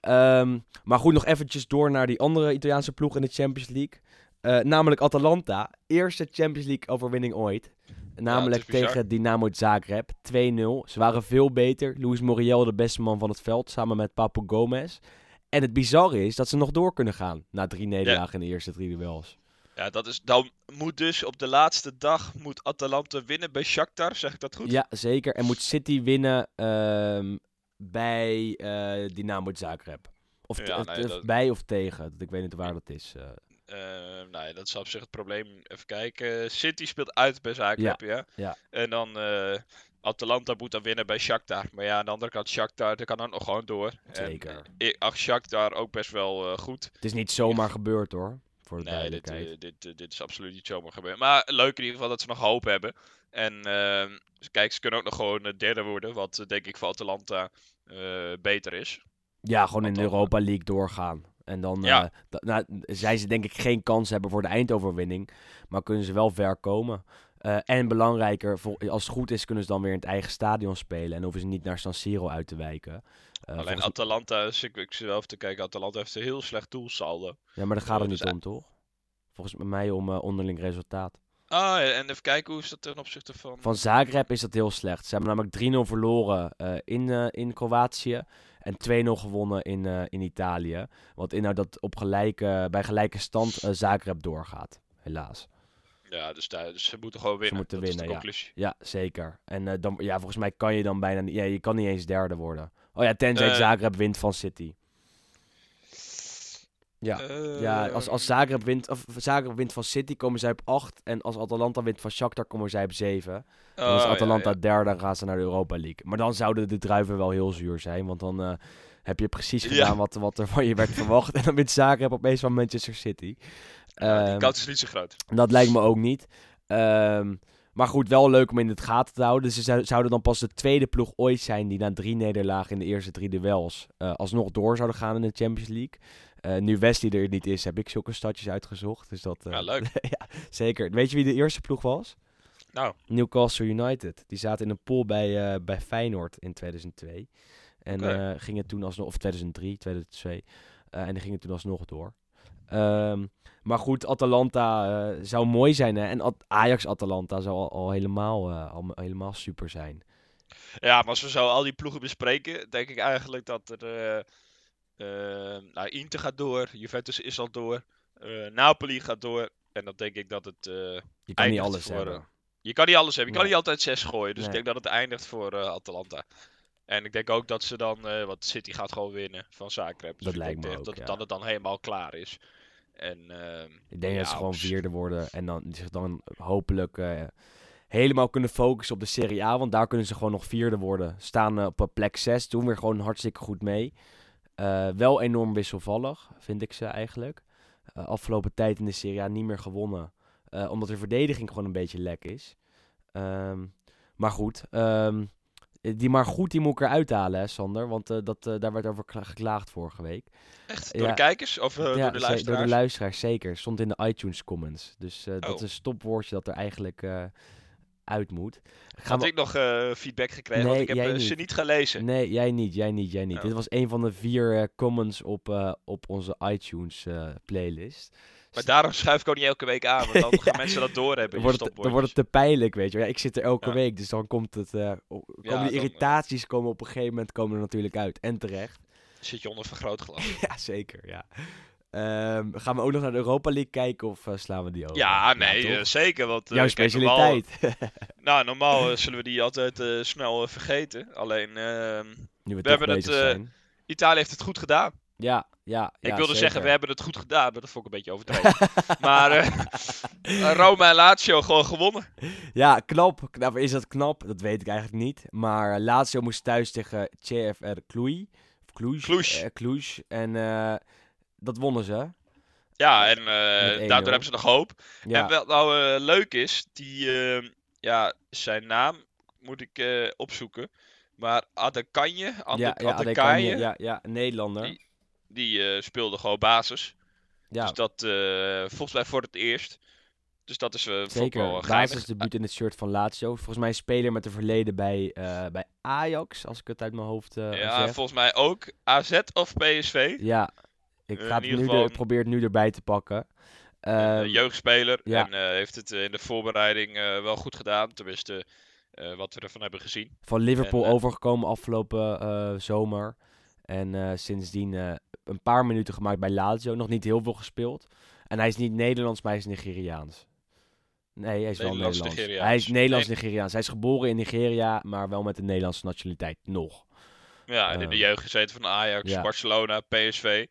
Ehm, maar goed, nog eventjes door naar die andere Italiaanse ploeg in de Champions League. Namelijk Atalanta. Eerste Champions League overwinning ooit. Namelijk tegen Dynamo Zagreb. 2-0. Ze waren veel beter. Luis Muriel de beste man van het veld. Samen met Papu Gomez. En het bizarre is dat ze nog door kunnen gaan. Na drie nederlagen in de eerste drie duels. Ja, dat is, dan moet dus op de laatste dag moet Atalanta winnen bij Shakhtar, zeg ik dat goed? Ja, zeker. En moet City winnen ehm, bij eh, Dynamo Zagreb. Of, te- Ja, of- nee, of dat- bij of tegen. Dat- Ik weet niet waar dat is. eh. Eh, nou ja, dat is op zich het probleem. Even kijken. City speelt uit bij Zagreb, ja. ja. En dan eh, Atalanta moet dan winnen bij Shakhtar. Maar ja, aan de andere kant Shakhtar, dat kan ook nog gewoon door. Zeker. En, eh, ik acht Shakhtar ook best wel eh, goed. Het is niet zomaar gebeurd hoor. Voor de Nee, dit, dit, dit is absoluut niet zomaar gebeurd. Maar leuk in ieder geval dat ze nog hoop hebben. En ehm, kijk, ze kunnen ook nog gewoon derde worden. Wat denk ik voor Atalanta beter is. ja, gewoon in de dan, Europa League doorgaan. En dan Ja. eh, nou, zij ze denk ik geen kans hebben voor de eindoverwinning. Maar kunnen ze wel ver komen. Eh, en belangrijker, als het goed is, kunnen ze dan weer in het eigen stadion spelen. En hoeven ze niet naar San Siro uit te wijken. Eh, Alleen Atalanta, is- ik, ik zit wel even te kijken, Atalanta heeft een heel slecht doelsaldo. ja, maar daar gaat het dus niet om, toch? Volgens mij om onderling resultaat. Ah, en even kijken, hoe is dat ten opzichte van... Van Zagreb is dat heel slecht. Ze hebben namelijk 3-0 verloren in, in Kroatië. En 2-0 gewonnen in, eh, in Italië. Wat inhoudt dat op gelijke, bij gelijke stand eh, Zagreb doorgaat. Helaas. Ja, dus, daar, dus ze moeten gewoon winnen. moeten dat winnen, is de ja. conclusie. Ja, zeker. En eh, dan, ja, volgens mij kan je dan bijna niet... Ja, je kan niet eens derde worden. Oh ja, tenzij. Zagreb wint van City. Ja. Ja, als, als Zagreb wint, of Zagreb wint van City komen zij op 8. En als Atalanta wint van Shakhtar komen zij op 7. Dan is Oh, ja, Atalanta ja. derde en gaan ze naar de Europa League. Maar dan zouden de druiven wel heel zuur zijn. Want dan eh, heb je precies Ja. gedaan wat, wat er van je werd verwacht. En dan wint Zagreb opeens van Manchester City. Die Ehm, kans is niet zo groot. dat lijkt me ook niet. Ehm, maar goed, wel leuk om in het gaten te houden. Ze zou- zouden dan pas de tweede ploeg ooit zijn die na drie nederlagen in de eerste drie duels eh, alsnog door zouden gaan in de Champions League. Eh, nu Wesley er niet is, heb ik zulke stadjes uitgezocht. Dus dat, eh, Ja, leuk. ja, zeker. Weet je wie de eerste ploeg was? Nou, Newcastle United. Die zaten in een pool bij, eh, bij Feyenoord in 2002. En eh, gingen toen alsnog, of 2003, 2002. eh, en die gingen toen alsnog door. Ehm, maar goed, Atalanta zou mooi zijn. Hè? En At- Ajax-Atalanta zou al, al helemaal, al helemaal super zijn. ja, maar als we zo al die ploegen bespreken, denk ik eigenlijk dat er... eh, eh, nou, Inter gaat door, Juventus is al door, eh, Napoli gaat door. En dan denk ik dat het... eh, Je kan niet alles voor, hebben. eh, je kan niet alles hebben, je kan niet altijd zes gooien. Dus Nee. ik denk dat het eindigt voor Atalanta. En ik denk ook dat ze dan, want City gaat gewoon winnen van Zagreb. Dus Dat ik lijkt me dat ook, ja. dan, het dan helemaal klaar is. En ehm, Ik denk dat ze gewoon vierde worden en dan zich dan hopelijk helemaal kunnen focussen op de Serie A. Want daar kunnen ze gewoon nog vierde worden. Staan op plek 6, doen weer gewoon hartstikke goed mee. Eh, wel enorm wisselvallig, vind ik ze eigenlijk. Eh, afgelopen tijd in de Serie A niet meer gewonnen. eh, omdat de verdediging gewoon een beetje lek is. Ehm, maar goed, ehm, die maar goed die moet ik eruit halen, hè, Sander. Want dat, daar werd over kla- geklaagd vorige week. echt, door Ja. de kijkers of eh, door de luisteraars? Door de luisteraars, zeker. Stond in de iTunes comments. Dus dat Oh. is een stopwoordje dat er eigenlijk uit moet. Gaan Had we- ik nog eh, feedback gekregen, want Nee, ik heb eh, ze niet. niet gelezen. Nee, jij niet, jij niet, jij niet. Oh. Dit was een van de vier eh, comments op, op onze iTunes playlist. Maar daarom schuif ik ook niet elke week aan, want dan gaan mensen dat doorhebben. Dan wordt, het, dan wordt het te pijnlijk, weet je. Ja, ik zit er elke Ja. week, dus dan komt het... o- komen Ja, die dan, irritaties komen op een gegeven moment komen er natuurlijk uit. En terecht. Zit je onder vergrootglas. Ja, zeker, ja. Ehm, gaan we ook nog naar de Europa League kijken of eh, slaan we die over? Ja, nee, eh, zeker. Want, eh, Jouw kijk, normaal- specialiteit. nou, normaal zullen we die altijd snel vergeten. Alleen, ehm, we, We hebben het. Italië heeft het goed gedaan. Ja, ja. Ik ja, wilde zeker. zeggen, we hebben het goed gedaan, maar dat vond ik een beetje overdreven. maar Roma en Lazio gewoon gewonnen. Ja, knap. knap. Is dat knap? Dat weet ik eigenlijk niet. Maar Lazio moest thuis tegen CFR Cluj. Cluj. Cluj. Cluj. En dat wonnen ze. Ja, en eh, Met 1-0. daardoor hebben ze nog hoop. Ja, En wat nou eh, leuk is, die, eh, ja, zijn naam moet ik eh, opzoeken. Maar Adekanje, Ade ja, ja, Adekanje, ja, ja, een Nederlander. Die- die speelde gewoon basis. ja, Dus dat volgens mij voor het eerst. Dus dat is wel zeker. Basisdebuut in het shirt van Lazio. Volgens mij een speler met een verleden bij, bij Ajax, als ik het uit mijn hoofd eh Ja, zeg. volgens mij ook AZ of PSV. Ja, ik Eh, ga het nu geval er, probeer het nu erbij te pakken. Een Ehm, eh, jeugdspeler. ja. En eh, heeft het eh, in de voorbereiding wel goed gedaan. Tenminste, wat we ervan hebben gezien. van Liverpool En, overgekomen afgelopen zomer. En sindsdien een paar minuten gemaakt bij Lazio. Nog niet heel veel gespeeld. En hij is niet Nederlands, maar hij is Nigeriaans. Nee, hij is wel Nederlands. Nigeriaans. Hij is Nederlands Nee. Nigeriaans. Hij is geboren in Nigeria, maar wel met een Nederlandse nationaliteit. Nog. Ja, en in de Ehm, jeugd gezeten van Ajax, ja. Barcelona, PSV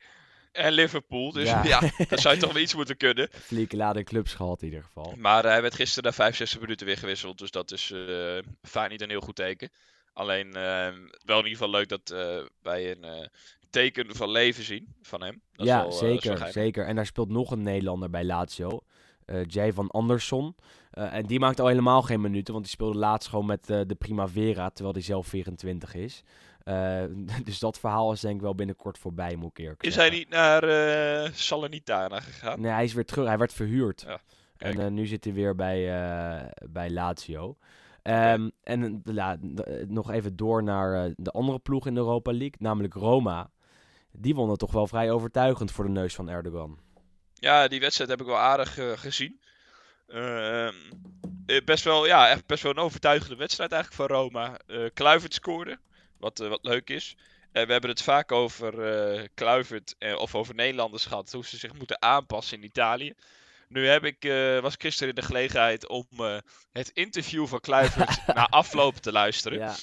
en Liverpool. Dus Ja. ja, dan zou je toch wel iets moeten kunnen. Flinke lading clubs gehad in ieder geval. Maar hij werd gisteren na 65 minuten weer gewisseld. Dus dat is eh vaak niet een heel goed teken. Alleen eh, wel in ieder geval leuk dat eh, wij een eh, teken van leven zien van hem. Dat ja, wel, eh, dat zeker, zeker. En daar speelt nog een Nederlander bij Lazio. eh Jay van Andersson. Eh, en die maakt al helemaal geen minuten, want die speelde laatst gewoon met eh, de Primavera, terwijl hij zelf 24 is. Eh, dus dat verhaal is denk ik wel binnenkort voorbij, moet ik eerlijk Is hij niet naar eh Salernitana gegaan? Nee, hij is weer terug. Hij werd verhuurd. Ja, en eh, nu zit hij weer bij, bij Lazio. Ehm, En ja, nog even door naar de andere ploeg in de Europa League, namelijk Roma. Die wonnen toch wel vrij overtuigend voor de neus van Erdogan. Ja, die wedstrijd heb ik wel aardig gezien. Eh, best wel, ja, echt best wel een overtuigende wedstrijd eigenlijk van Roma. Eh Kluivert scoorde, wat, eh, wat leuk is. En we hebben het vaak over eh Kluivert eh, of over Nederlanders gehad, hoe ze zich moeten aanpassen in Italië. Nu heb ik, eh, was ik gisteren in de gelegenheid om eh, het interview van Kluivert na afloop te luisteren. Ja.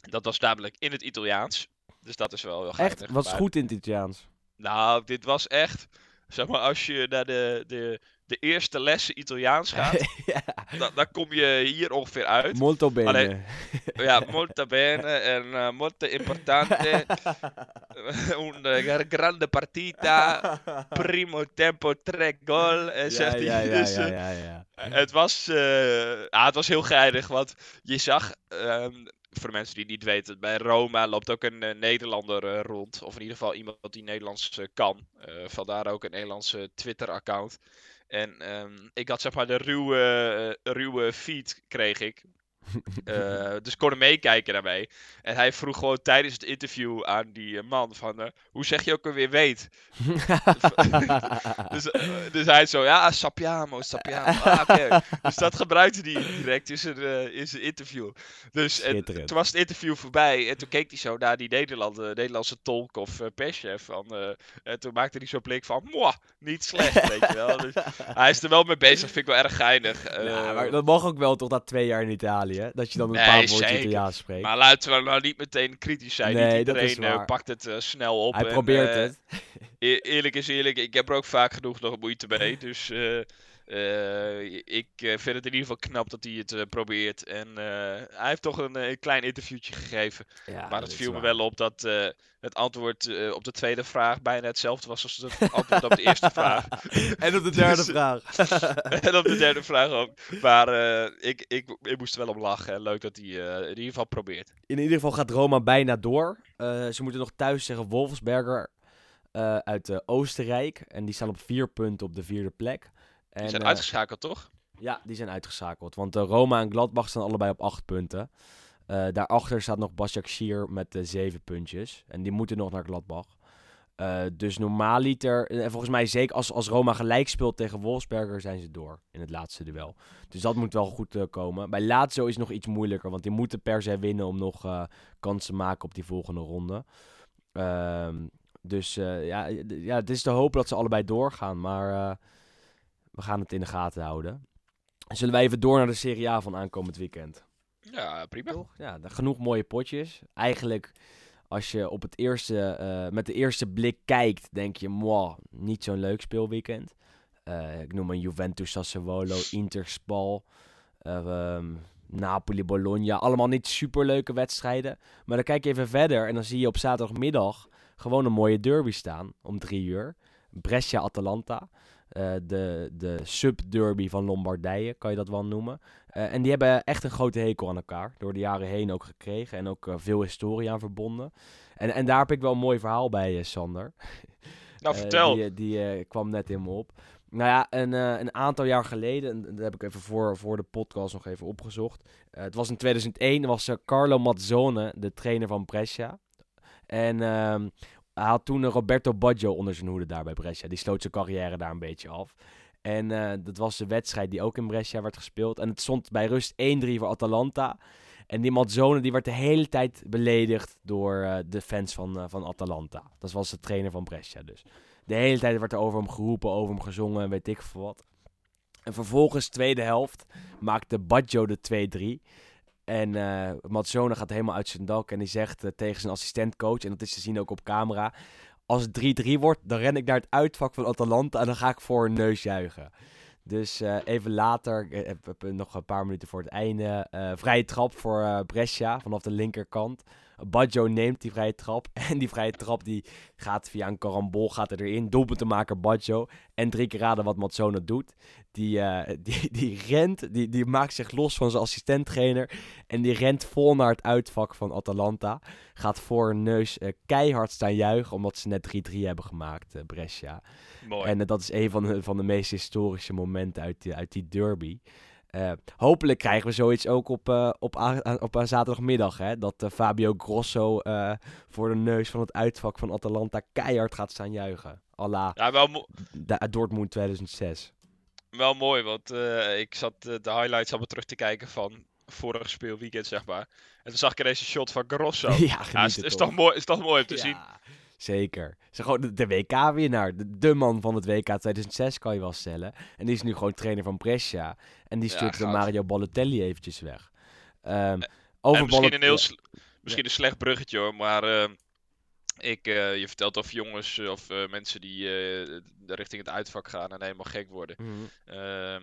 Dat was namelijk in het Italiaans. Dus dat is wel heel Echt, geinig. was Maar- goed in het Italiaans. nou, dit was echt. Zeg maar, als je naar de, de, de eerste lessen Italiaans gaat, ja. dan, dan kom je hier ongeveer uit. Molto bene. Ja, molto bene en eh, molto importante. Un eh, grande partita. Primo tempo, tre gol. En ja, zegt hij. ja, ja, Dus, ja, eh, ja, het was, eh, ah, het was heel geinig, want je zag, ehm, voor de mensen die het niet weten, bij Roma loopt ook een eh, Nederlander eh, rond. Of in ieder geval iemand die Nederlands eh, kan. Eh, vandaar ook een Nederlandse Twitter-account. En ehm, ik had zeg maar de ruwe, eh, ruwe feed, kreeg ik. Eh, dus ik kon hem meekijken daarmee. En hij vroeg gewoon tijdens het interview aan die eh, man van... eh, hoe zeg je ook alweer weet? Dus, eh, dus hij zo, ja, sappiamo, sappiamo. Ah. Dus dat gebruikte hij direct in zijn, in zijn interview. Dus en, toen was het interview voorbij en toen keek hij zo naar die Nederlanden, Nederlandse tolk of perschef. Van, en toen maakte hij zo'n blik van, mwah, niet slecht, weet je wel. Dus hij is er wel mee bezig, vind ik wel erg geinig. Ja, Eh, maar dat mag ook wel toch na twee jaar in Italië. Italië. Dat je dan een Nee, paar woordjes. Italiaans spreekt. Maar laten we nou niet meteen kritisch zijn. Nee, niet dat is iedereen eh, pakt het eh, snel op. Hij en, probeert eh, het. E- eerlijk is eerlijk, ik heb er ook vaak genoeg nog moeite mee. Dus eh, ik eh, vind het in ieder geval knap dat hij het eh, probeert. En hij heeft toch een, eh, klein interviewtje gegeven. Ja, maar het viel me wel op dat het antwoord op de tweede vraag bijna hetzelfde was als het antwoord op de eerste vraag. En op de derde Dus- vraag. en op de derde vraag ook. Maar ik, ik, ik moest er wel om lachen. En leuk dat hij in ieder geval probeert. In ieder geval gaat Roma bijna door. Ze moeten nog thuis tegen Wolfsberger uit Oostenrijk. En die staan op vier punten op de vierde plek. En, Die zijn eh, uitgeschakeld, toch? Ja, die zijn uitgeschakeld. Want eh, Roma en Gladbach staan allebei op acht punten. Eh, daarachter staat nog Başakşehir met eh, zeven puntjes. En die moeten nog naar Gladbach. Eh, dus normaaliter, en volgens mij zeker als, als Roma gelijk speelt tegen Wolfsberger, zijn ze door in het laatste duel. Dus dat moet wel goed komen. Bij Lazio is het nog iets moeilijker, want die moeten per se winnen om nog eh, kans te maken op die volgende ronde. Ehm, dus ja, ja, het is te hopen dat ze allebei doorgaan, maar we gaan het in de gaten houden. Zullen wij even door naar de Serie A van aankomend weekend? Ja, prima. Toch? Ja, genoeg mooie potjes. Eigenlijk, als je op het eerste, eh, met de eerste blik kijkt, denk je, niet zo'n leuk speelweekend. Eh, ik noem een Juventus Sassuolo, Inter Spal, eh, ehm, Napoli Bologna. Allemaal niet superleuke wedstrijden. Maar dan kijk je even verder en dan zie je op zaterdagmiddag gewoon een mooie derby staan om drie uur. Brescia-Atalanta. Eh, de, de sub-derby van Lombardije, kan je dat wel noemen. Eh, en die hebben echt een grote hekel aan elkaar. Door de jaren heen ook gekregen. En ook eh, veel historie aan verbonden. En, en daar heb ik wel een mooi verhaal bij, Sander. Nou, vertel. die die kwam net in me op. Nou ja, een, een aantal jaar geleden, en dat heb ik even voor, voor de podcast nog even opgezocht. Het was in 2001, was Carlo Mazzone de trainer van Brescia. En ehm, hij had toen Roberto Baggio onder zijn hoede daar bij Brescia. Die sloot zijn carrière daar een beetje af. En eh, dat was de wedstrijd die ook in Brescia werd gespeeld. En het stond bij rust 1-3 voor Atalanta. En die Mazzone die werd de hele tijd beledigd door eh, de fans van, eh, van Atalanta. Dat was de trainer van Brescia dus. De hele tijd werd er over hem geroepen, over hem gezongen en weet ik veel wat. En vervolgens, tweede helft, maakte Baggio de 2-3. En Mazzone gaat helemaal uit zijn dak en die zegt eh, tegen zijn assistentcoach, en dat is te zien ook op camera... Als het 3-3 wordt, dan ren ik naar het uitvak van Atalanta en dan ga ik voor een neus juichen. Dus eh, even later, nog een paar minuten voor het einde, vrije trap voor Brescia vanaf de linkerkant. Baggio neemt die vrije trap en die vrije trap die gaat via een karambol gaat er erin. Doelpunt te maken Baggio en drie keer raden wat Mazzone doet. Die, eh, die, die rent, die, die maakt zich los van zijn assistenttrainer en die rent vol naar het uitvak van Atalanta. Gaat voor een neus eh, keihard staan juichen omdat ze net 3-3 hebben gemaakt, eh, Brescia. Mooi. En dat is een van de, van de meest historische momenten uit die, uit die derby. Eh, hopelijk krijgen we zoiets ook op, eh, op, op eh, zaterdagmiddag. Hè? Dat eh, Fabio Grosso voor de neus van het uitvak van Atalanta keihard gaat staan juichen. à la Ja, wel, Dortmund 2006. wel mooi, want ik zat de highlights allemaal terug te kijken van vorig speelweekend, zeg maar. En toen zag ik ineens een shot van Grosso. ja, is, is toch? toch mooi, is toch mooi om te Ja, zien. Zeker. Ze gewoon de, de WK-winnaar. De, de man van het WK 2006 kan je wel stellen. En die is nu gewoon trainer van Brescia. En die Ja, stuurt de goud. Mario Balotelli eventjes weg. Ehm, over misschien een heel ja. misschien een slecht bruggetje hoor, maar eh, ik, eh, je vertelt of jongens eh, of eh, mensen die eh, richting het uitvak gaan en helemaal gek worden. Mhm. Ehm,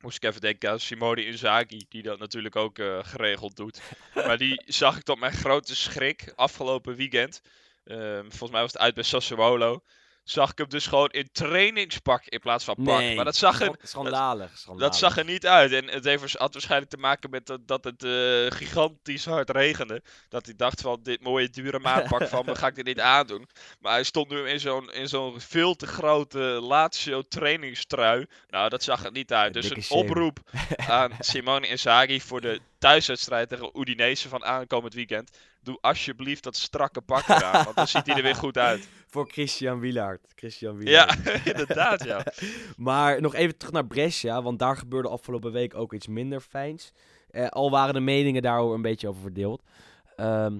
moest ik even denken aan Simone Inzaghi, die dat natuurlijk ook geregeld doet. maar die zag ik tot mijn grote schrik afgelopen weekend. Ehm, volgens mij was het uit bij Sassuolo. Zag ik hem dus gewoon in trainingspak in plaats van pak. Nee, maar dat zag er, scha- schandalig, schandalig. dat zag er niet uit. En het heeft, had waarschijnlijk te maken met dat, dat het eh, gigantisch hard regende. Dat hij dacht van, dit mooie dure maatpak van me ga ik dit niet aandoen. Maar hij stond nu in zo'n, in zo'n veel te grote Lazio trainingstrui. Nou, dat zag er niet uit. Dus een shame. oproep aan Simone Inzaghi voor de thuiswedstrijd tegen Udinese van aankomend weekend. Doe alsjeblieft dat strakke pak eraan, want dan ziet hij er weer goed uit. Voor Christian Wielaert. Christian Wielaert. Ja, inderdaad, ja. Maar nog even terug naar Brescia, want daar gebeurde afgelopen week ook iets minder fijns. Eh, al waren de meningen daarover een beetje over verdeeld. Ehm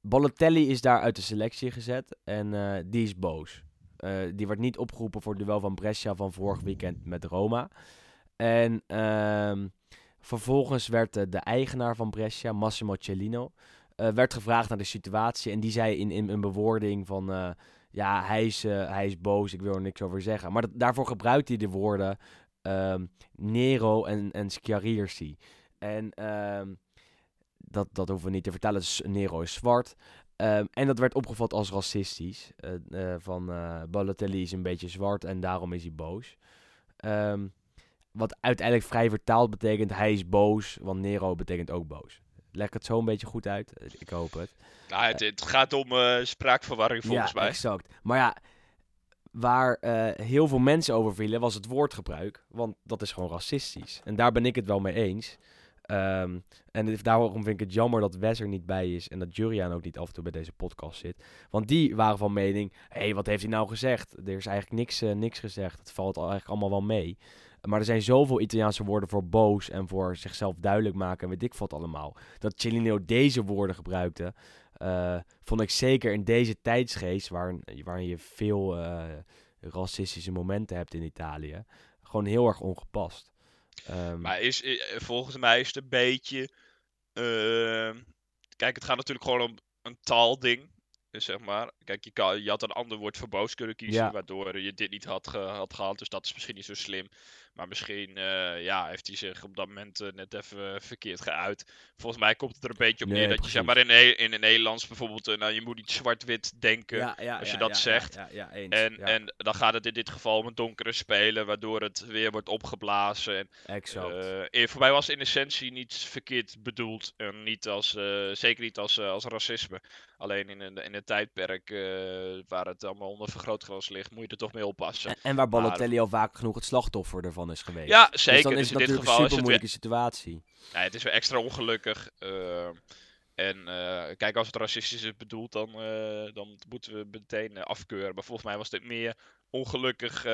Balotelli is daar uit de selectie gezet en eh, die is boos. Eh, die werd niet opgeroepen voor het duel van Brescia van vorig weekend met Roma. En ehm, Vervolgens werd eh, de eigenaar van Brescia, Massimo Cellino, eh, werd gevraagd naar de situatie. En die zei in, in een bewoording van, eh, ja, hij is, eh, hij is boos, ik wil er niks over zeggen. Maar daarvoor gebruikt hij de woorden ehm, Nero en, en Schiarirsi. En ehm, dat, dat hoeven we niet te vertellen, dus Nero is zwart. Ehm, en dat werd opgevat als racistisch. Van Balotelli is een beetje zwart en daarom is hij boos. Wat uiteindelijk vrij vertaald betekent, hij is boos, want Nero betekent ook boos. Leg het zo een beetje goed uit? Ik hoop het. Nou, het, het gaat om eh, spraakverwarring volgens ja, mij. exact. Maar ja, waar eh, heel veel mensen over vielen, was het woordgebruik. Want dat is gewoon racistisch. En daar ben ik het wel mee eens. Ehm, en daarom vind ik het jammer dat Wes er niet bij is en dat Juriaan ook niet af en toe bij deze podcast zit. Want die waren van mening, hé, hey, wat heeft hij nou gezegd? Er is eigenlijk niks, eh, niks gezegd. Het valt al eigenlijk allemaal wel mee. Maar er zijn zoveel Italiaanse woorden voor boos en voor zichzelf duidelijk maken en weet ik wat allemaal. Dat Cellino deze woorden gebruikte, eh, vond ik zeker in deze tijdsgeest, waarin, waarin je veel eh, racistische momenten hebt in Italië, gewoon heel erg ongepast. Ehm, Maar is, eh, volgens mij is het een beetje. ehm, kijk, het gaat natuurlijk gewoon om een taalding. Dus zeg maar. Kijk, je, kan, je had een ander woord voor boos kunnen kiezen. Ja. Waardoor je dit niet had, ge- had gehad. Dus dat is misschien niet zo slim. Maar misschien eh, ja, heeft hij zich op dat moment eh, net even eh, verkeerd geuit. Volgens mij komt het er een beetje op Nee, neer dat je zeg maar in, in het Nederlands bijvoorbeeld. nou, je moet niet zwart-wit denken. als je dat zegt. Ja, ja, eens. En, en dan gaat het in dit geval om een donkere speler, waardoor het weer wordt opgeblazen. En exact. voor mij was in essentie niet verkeerd bedoeld. En niet als, zeker niet als, als racisme. Alleen in een, in een tijdperk waar het allemaal onder vergrootglas ligt, moet je er toch mee oppassen. en, en waar Balotelli al vaak genoeg het slachtoffer ervan is geweest. Ja, Dus zeker. dan Dus, is het in dit natuurlijk geval een super moeilijke situatie. het is weer extra ongelukkig. eh, en eh, kijk, als het racistisch is bedoeld, dan, eh, dan moeten we meteen afkeuren. Maar volgens mij was dit meer ongelukkig,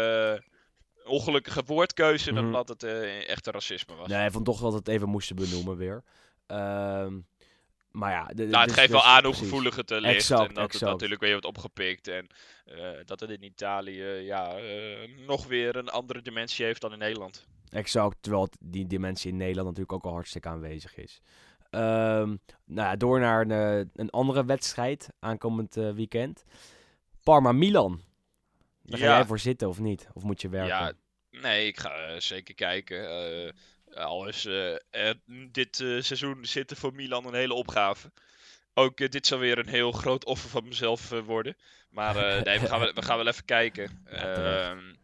ongelukkige woordkeuze dan Mhm. dat het eh, echte racisme was. Nee, vond toch dat het even moesten benoemen weer. Ehm, maar ja, de, Nou, het dus- geeft wel dus- aan hoe gevoelig het er ligt. Exact, en dat het natuurlijk weer wordt opgepikt. En eh, dat het in Italië ja, eh, nog weer een andere dimensie heeft dan in Nederland. Exact, terwijl die dimensie in Nederland natuurlijk ook al hartstikke aanwezig is. Ehm, nou ja, door naar een, eh, een andere wedstrijd aankomend weekend. Parma-Milan. Daar ga jij voor zitten of niet? Of moet je werken? Ja, nee, ik ga zeker kijken. Eh, al is eh, er dit eh, seizoen zitten voor Milan een hele opgave. Ook eh, dit zal weer een heel groot offer van mezelf eh, worden. Maar eh, nee, we gaan, wel, we gaan wel even kijken. Ja. Ehm,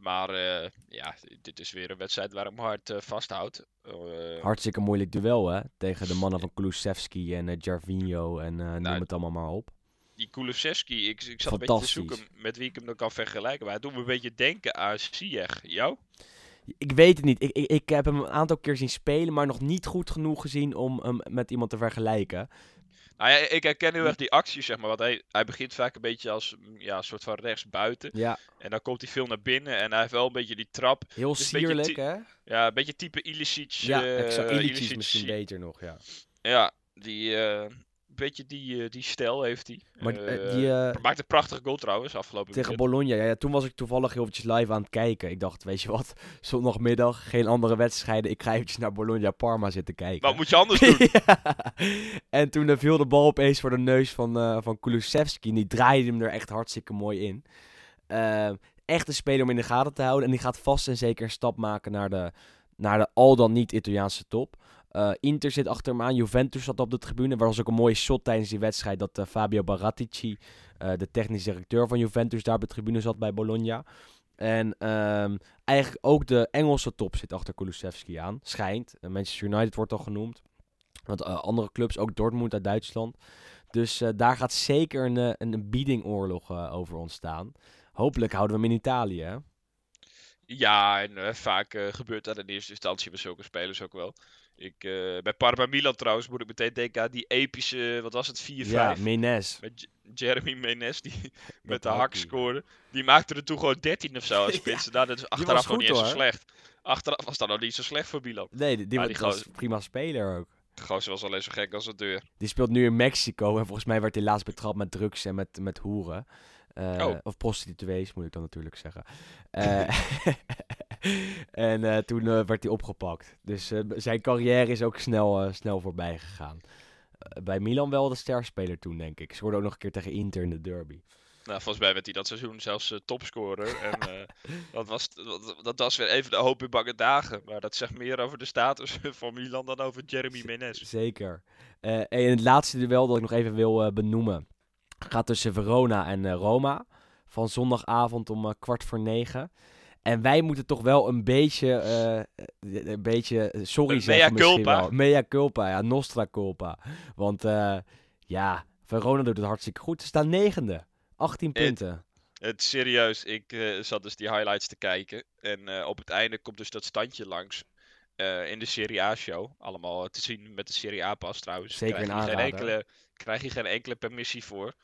maar eh, ja, dit is weer een wedstrijd waar ik hart eh, vasthoud. Eh, Hartstikke moeilijk duel, hè? Tegen de mannen van Kulusevski en eh Jarvinho en eh, noem Nou, het allemaal maar op. die Kulusevski, ik, ik zat een beetje te zoeken met wie ik hem dan kan vergelijken. Maar hij doet me een beetje denken aan Ziyech. Jou? Ik weet het niet. Ik, ik, ik heb hem een aantal keer zien spelen, maar nog niet goed genoeg gezien om hem met iemand te vergelijken. Nou ja, ik herken heel erg die acties, zeg maar. Want hij, hij begint vaak een beetje als ja, een soort van rechtsbuiten. Ja, En dan komt hij veel naar binnen en hij heeft wel een beetje die trap. heel beetje sierlijk, hè? Ja, een beetje type Ilicic. Ja. Ilicic Ilicic, misschien beter nog, ja. Ja, die, eh beetje die, eh, die stijl heeft hij. Eh, maakt een prachtige goal trouwens, afgelopen tegen weekend. Bologna, ja, ja, toen was ik toevallig heel eventjes live aan het kijken. Ik dacht, weet je wat, zondagmiddag, geen andere wedstrijden. Ik ga eventjes naar Bologna-Parma zitten kijken. Wat moet je anders doen? Ja. En toen viel de bal opeens voor de neus van, eh van Kulusevski. Die draaide hem er echt hartstikke mooi in. Echt een speler om in de gaten te houden. En die gaat vast en zeker een stap maken naar de, naar de al dan niet Italiaanse top. Eh, Inter zit achter hem aan. Juventus zat op de tribune. Er was ook een mooie shot tijdens die wedstrijd dat eh, Fabio Baratici, eh, de technisch directeur van Juventus, daar op de tribune zat bij Bologna. En ehm, eigenlijk ook de Engelse top zit achter Kulusevski aan. Schijnt. Manchester United wordt al genoemd. Want andere clubs, ook Dortmund uit Duitsland. Dus daar gaat zeker een, een, een biedingoorlog over ontstaan. Hopelijk houden we hem in Italië. Hè? Ja, en vaak gebeurt dat in eerste instantie bij zulke spelers ook wel. Ik, eh, bij Parma Milan trouwens moet ik meteen denken aan die epische, wat was het, 4-5? Ja, Menes. Met J- Jeremy Menes, die met de hak scoorde. Die maakte er toen gewoon 13 of zo als spits. Nou, dat is achteraf nog niet zo slecht. Achteraf was dat nog niet zo slecht voor Milan. Nee, die, was- die was gozer- prima speler ook. De gozer was alleen zo gek als een deur. Die speelt nu in Mexico. En volgens mij werd hij laatst betrapt met drugs en met, met hoeren. Eh, Oh. Of prostituees, moet ik dan natuurlijk zeggen. Eh, en eh, toen eh, werd hij opgepakt. Dus eh, zijn carrière is ook snel, snel voorbij gegaan. Bij Milan wel de sterspeler toen, denk ik. Ze ook nog een keer tegen Inter in de derby. Nou, volgens mij werd hij dat seizoen zelfs topscorer. en dat, was, dat, dat was weer even de hoop in bange dagen. Maar dat zegt meer over de status van Milan dan over Jeremy Menez. Zeker. En het laatste duel dat ik nog even wil benoemen gaat tussen Verona en Roma. Van zondagavond om kwart voor negen. En wij moeten toch wel een beetje, eh, eh, een beetje eh, sorry zeggen mea misschien culpa. wel. Mea culpa, ja, nostra culpa. Want ja, Verona doet het hartstikke goed. Ze staan negende. 18 Het- punten. Het serieus, ik zat dus die highlights te kijken. En op het einde komt dus dat standje langs. in de Serie A-show. Allemaal te zien met de Serie A-pas trouwens. Zeker krijg je geen enkele, krijg je geen enkele permissie voor.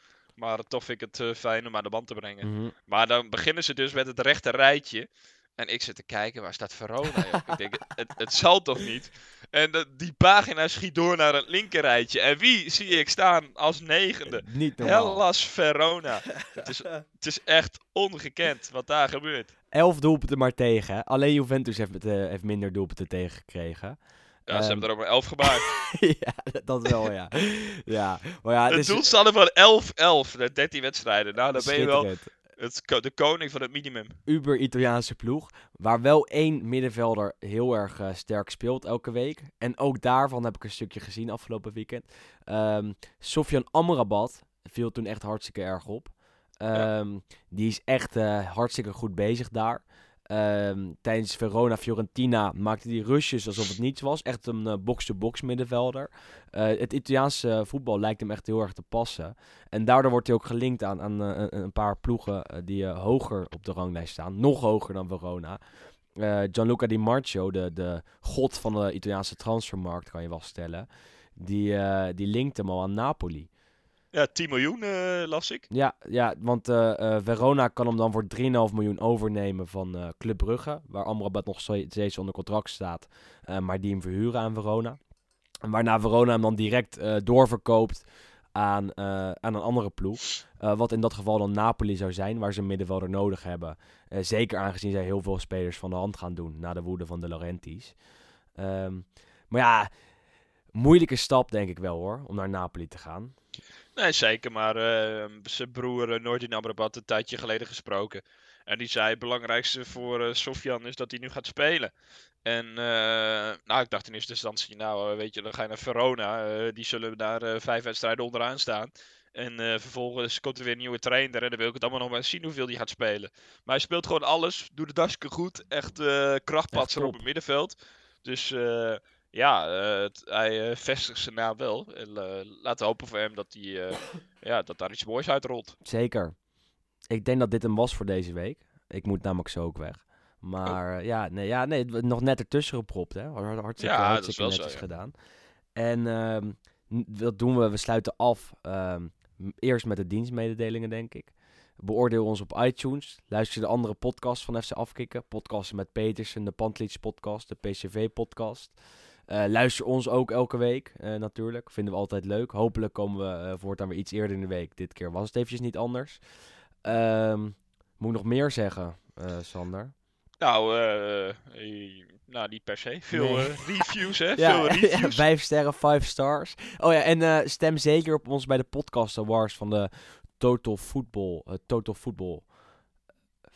Maar toch vind ik het eh, fijn om aan de band te brengen. Mhm. Maar dan beginnen ze dus met het rechte rijtje. En ik zit te kijken, waar staat Verona? joh? ik denk, het, het zal toch niet? En de- die pagina schiet door naar het linker rijtje. En wie zie ik staan als negende? Niet normaal. Hellas Verona. Het is, het is echt ongekend wat daar gebeurt. Elf doelpunten maar tegen. Alleen Juventus heeft, eh, heeft minder doelpunten tegengekregen. Ja, ze hebben er ook maar 11 gemaakt. ja, dat wel, ja. ja. Maar ja, het is doelstanden van 11-11, de 13 wedstrijden. Nou, dan ben je wel het, de koning van het minimum. Uber-Italiaanse ploeg. Waar wel één middenvelder heel erg eh, sterk speelt elke week. En ook daarvan heb ik een stukje gezien afgelopen weekend. Ehm Sofian Amrabat viel toen echt hartstikke erg op. Ehm, Die is echt eh, hartstikke goed bezig daar. Ehm, tijdens Verona-Fiorentina maakte hij rushes alsof het niets was. Echt een eh, box-to-box middenvelder. Eh, het Italiaanse voetbal lijkt hem echt heel erg te passen. En daardoor wordt hij ook gelinkt aan, aan eh, een, paar ploegen die hoger op de ranglijst staan. Nog hoger dan Verona. Gianluca Di Marcio, de, de god van de Italiaanse transfermarkt, kan je wel stellen. Die, die linkt hem al aan Napoli. Ja, 10 miljoen eh, las ik. Ja, ja want eh, eh, Verona kan hem dan voor 3,5 miljoen overnemen van Club Brugge. Waar Amrabat nog ste- steeds onder contract staat. maar die hem verhuren aan Verona. En waarna Verona hem dan direct doorverkoopt aan, aan een andere ploeg. Wat in dat geval dan Napoli zou zijn, waar ze middenvelder nodig hebben. Zeker aangezien zij heel veel spelers van de hand gaan doen na de woede van de Laurentiis. Ehm, maar ja, moeilijke stap denk ik wel hoor, om naar Napoli te gaan. Nee, zeker. Maar eh, zijn broer uh, Noordin Amrabat een tijdje geleden gesproken. En die zei: het belangrijkste voor eh Sofian is dat hij nu gaat spelen. En eh, nou, ik dacht in eerste instantie, nou, eh, weet je, dan ga je naar Verona. eh, die zullen daar eh, vijf wedstrijden onderaan staan. En eh, vervolgens komt er weer een nieuwe trainer. En dan wil ik het allemaal nog maar eens zien hoeveel hij gaat spelen. Maar hij speelt gewoon alles. Doet het hartstikke goed. Echt eh krachtpatser op het middenveld. Dus eh, ja, eh, het- hij eh, vestigt zijn naam wel. En eh, laten we hopen voor hem dat, hij, ja, dat daar iets moois uitrolt. Zeker. Ik denk dat dit hem was voor deze week. Ik moet namelijk zo ook weg. Maar eh, ja, nee, ja, nee, nog net ertussen gepropt. Hè? Hart- Hartstikke, Ja, dat hartstikke zo, netjes ja. gedaan. En ehm, n- wat doen we? We sluiten af. ehm, eerst met de dienstmededelingen, denk ik. Beoordeel ons op iTunes. Luister de andere podcasts van FC Afkikken. Podcasten met Petersen, de Pantlits podcast, de PCV podcast. Eh, luister ons ook elke week, eh, natuurlijk. Vinden we altijd leuk. Hopelijk komen we eh, voortaan weer iets eerder in de week. Dit keer was het eventjes niet anders. Ehm, moet ik nog meer zeggen, Sander? Nou, nou, niet per se. Veel Nee. reviews, hè? Ja, Veel reviews. vijf sterren, vijf stars. Oh ja, en stem zeker op ons bij de podcast awards van de Total Football, Total Football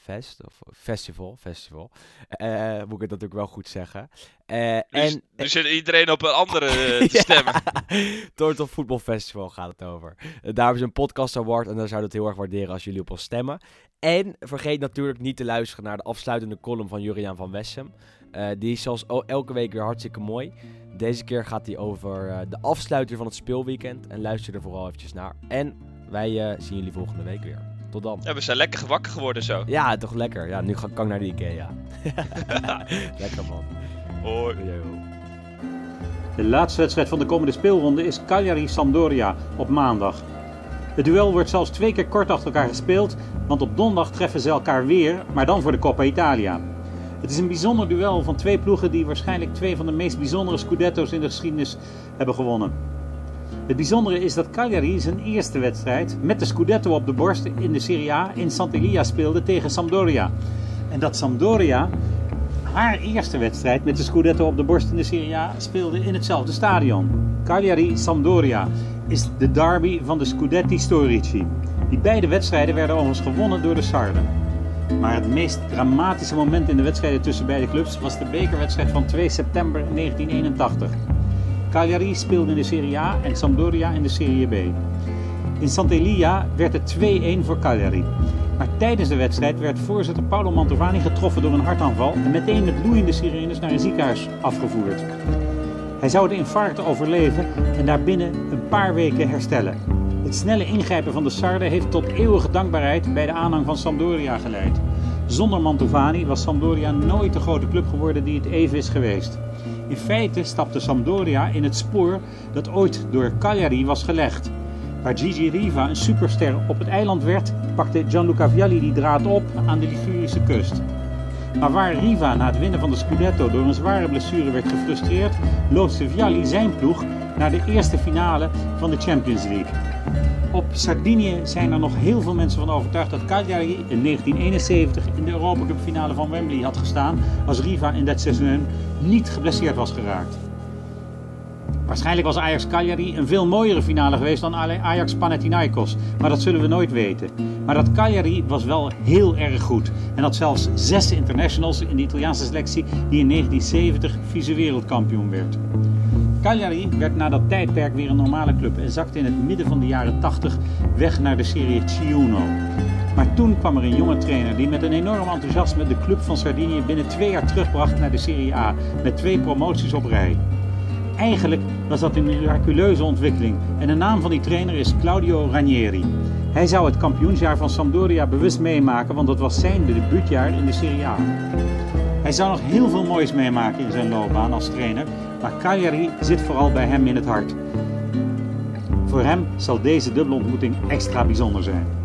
Fest, of Festival, Festival. Eh, moet ik het natuurlijk wel goed zeggen. Dus, en, nu zit iedereen op een andere te Ja. stemmen. Total Football Festival gaat het over. Daar hebben ze een podcast award en daar zouden we het heel erg waarderen als jullie op ons stemmen. En vergeet natuurlijk niet te luisteren naar de afsluitende column van Juriaan van Wessem. Die is zoals elke week weer hartstikke mooi. Deze keer gaat hij over de afsluiter van het speelweekend. En luister er vooral eventjes naar. En wij zien jullie volgende week weer. Tot dan. Ja, we zijn lekker gewakker geworden zo. Ja, toch lekker. Ja, nu ga, kan ik naar de Ikea. lekker man. Hoi. Yo. De laatste wedstrijd van de komende speelronde is Cagliari-Sampdoria op maandag. Het duel wordt zelfs twee keer kort achter elkaar gespeeld, want op donderdag treffen ze elkaar weer, maar dan voor de Coppa Italia. Het is een bijzonder duel van twee ploegen die waarschijnlijk twee van de meest bijzondere Scudetto's in de geschiedenis hebben gewonnen. Het bijzondere is dat Cagliari zijn eerste wedstrijd met de Scudetto op de borst in de Serie A in Sant'Elia speelde tegen Sampdoria. En dat Sampdoria Haar eerste wedstrijd met de Scudetto op de borst in de Serie A speelde in hetzelfde stadion. Cagliari-Sampdoria is de derby van de Scudetti Storici. Die beide wedstrijden werden overigens gewonnen door de Sarden. Maar het meest dramatische moment in de wedstrijden tussen beide clubs was de bekerwedstrijd van 2 september 1981. Cagliari speelde in de Serie A en Sampdoria in de Serie B. In Sant'Elia werd het 2-1 voor Cagliari. Maar tijdens de wedstrijd werd voorzitter Paolo Mantovani getroffen door een hartaanval en meteen met loeiende sirenes naar een ziekenhuis afgevoerd. Hij zou de infarct overleven en daarbinnen een paar weken herstellen. Het snelle ingrijpen van de Sarden heeft tot eeuwige dankbaarheid bij de aanhang van Sampdoria geleid. Zonder Mantovani was Sampdoria nooit de grote club geworden die het even is geweest. In feite stapte Sampdoria in het spoor dat ooit door Cagliari was gelegd. Waar Gigi Riva een superster op het eiland werd, pakte Gianluca Vialli die draad op aan de Ligurische kust. Maar waar Riva na het winnen van de Scudetto door een zware blessure werd gefrustreerd, loodste Vialli zijn ploeg naar de eerste finale van de Champions League. Op Sardinië zijn er nog heel veel mensen van overtuigd dat Cagliari in 1971 in de Europa finale van Wembley had gestaan als Riva in dat seizoen niet geblesseerd was geraakt. Waarschijnlijk was Ajax Cagliari een veel mooiere finale geweest dan Ajax Panathinaikos, maar dat zullen we nooit weten. Maar dat Cagliari was wel heel erg goed en had zelfs zes internationals in de Italiaanse selectie die in 1970 vice-wereldkampioen werd. Cagliari werd na dat tijdperk weer een normale club en zakte in het midden van de jaren 80 weg naar de serie Ciuno. Maar toen kwam er een jonge trainer die met een enorm enthousiasme de club van Sardinië binnen twee jaar terugbracht naar de Serie A met twee promoties op rij. Eigenlijk was dat een miraculeuze ontwikkeling en de naam van die trainer is Claudio Ranieri. Hij zou het kampioensjaar van Sampdoria bewust meemaken, want dat was zijn debuutjaar in de Serie A. Hij zou nog heel veel moois meemaken in zijn loopbaan als trainer, maar Cagliari zit vooral bij hem in het hart. Voor hem zal deze dubbele ontmoeting extra bijzonder zijn.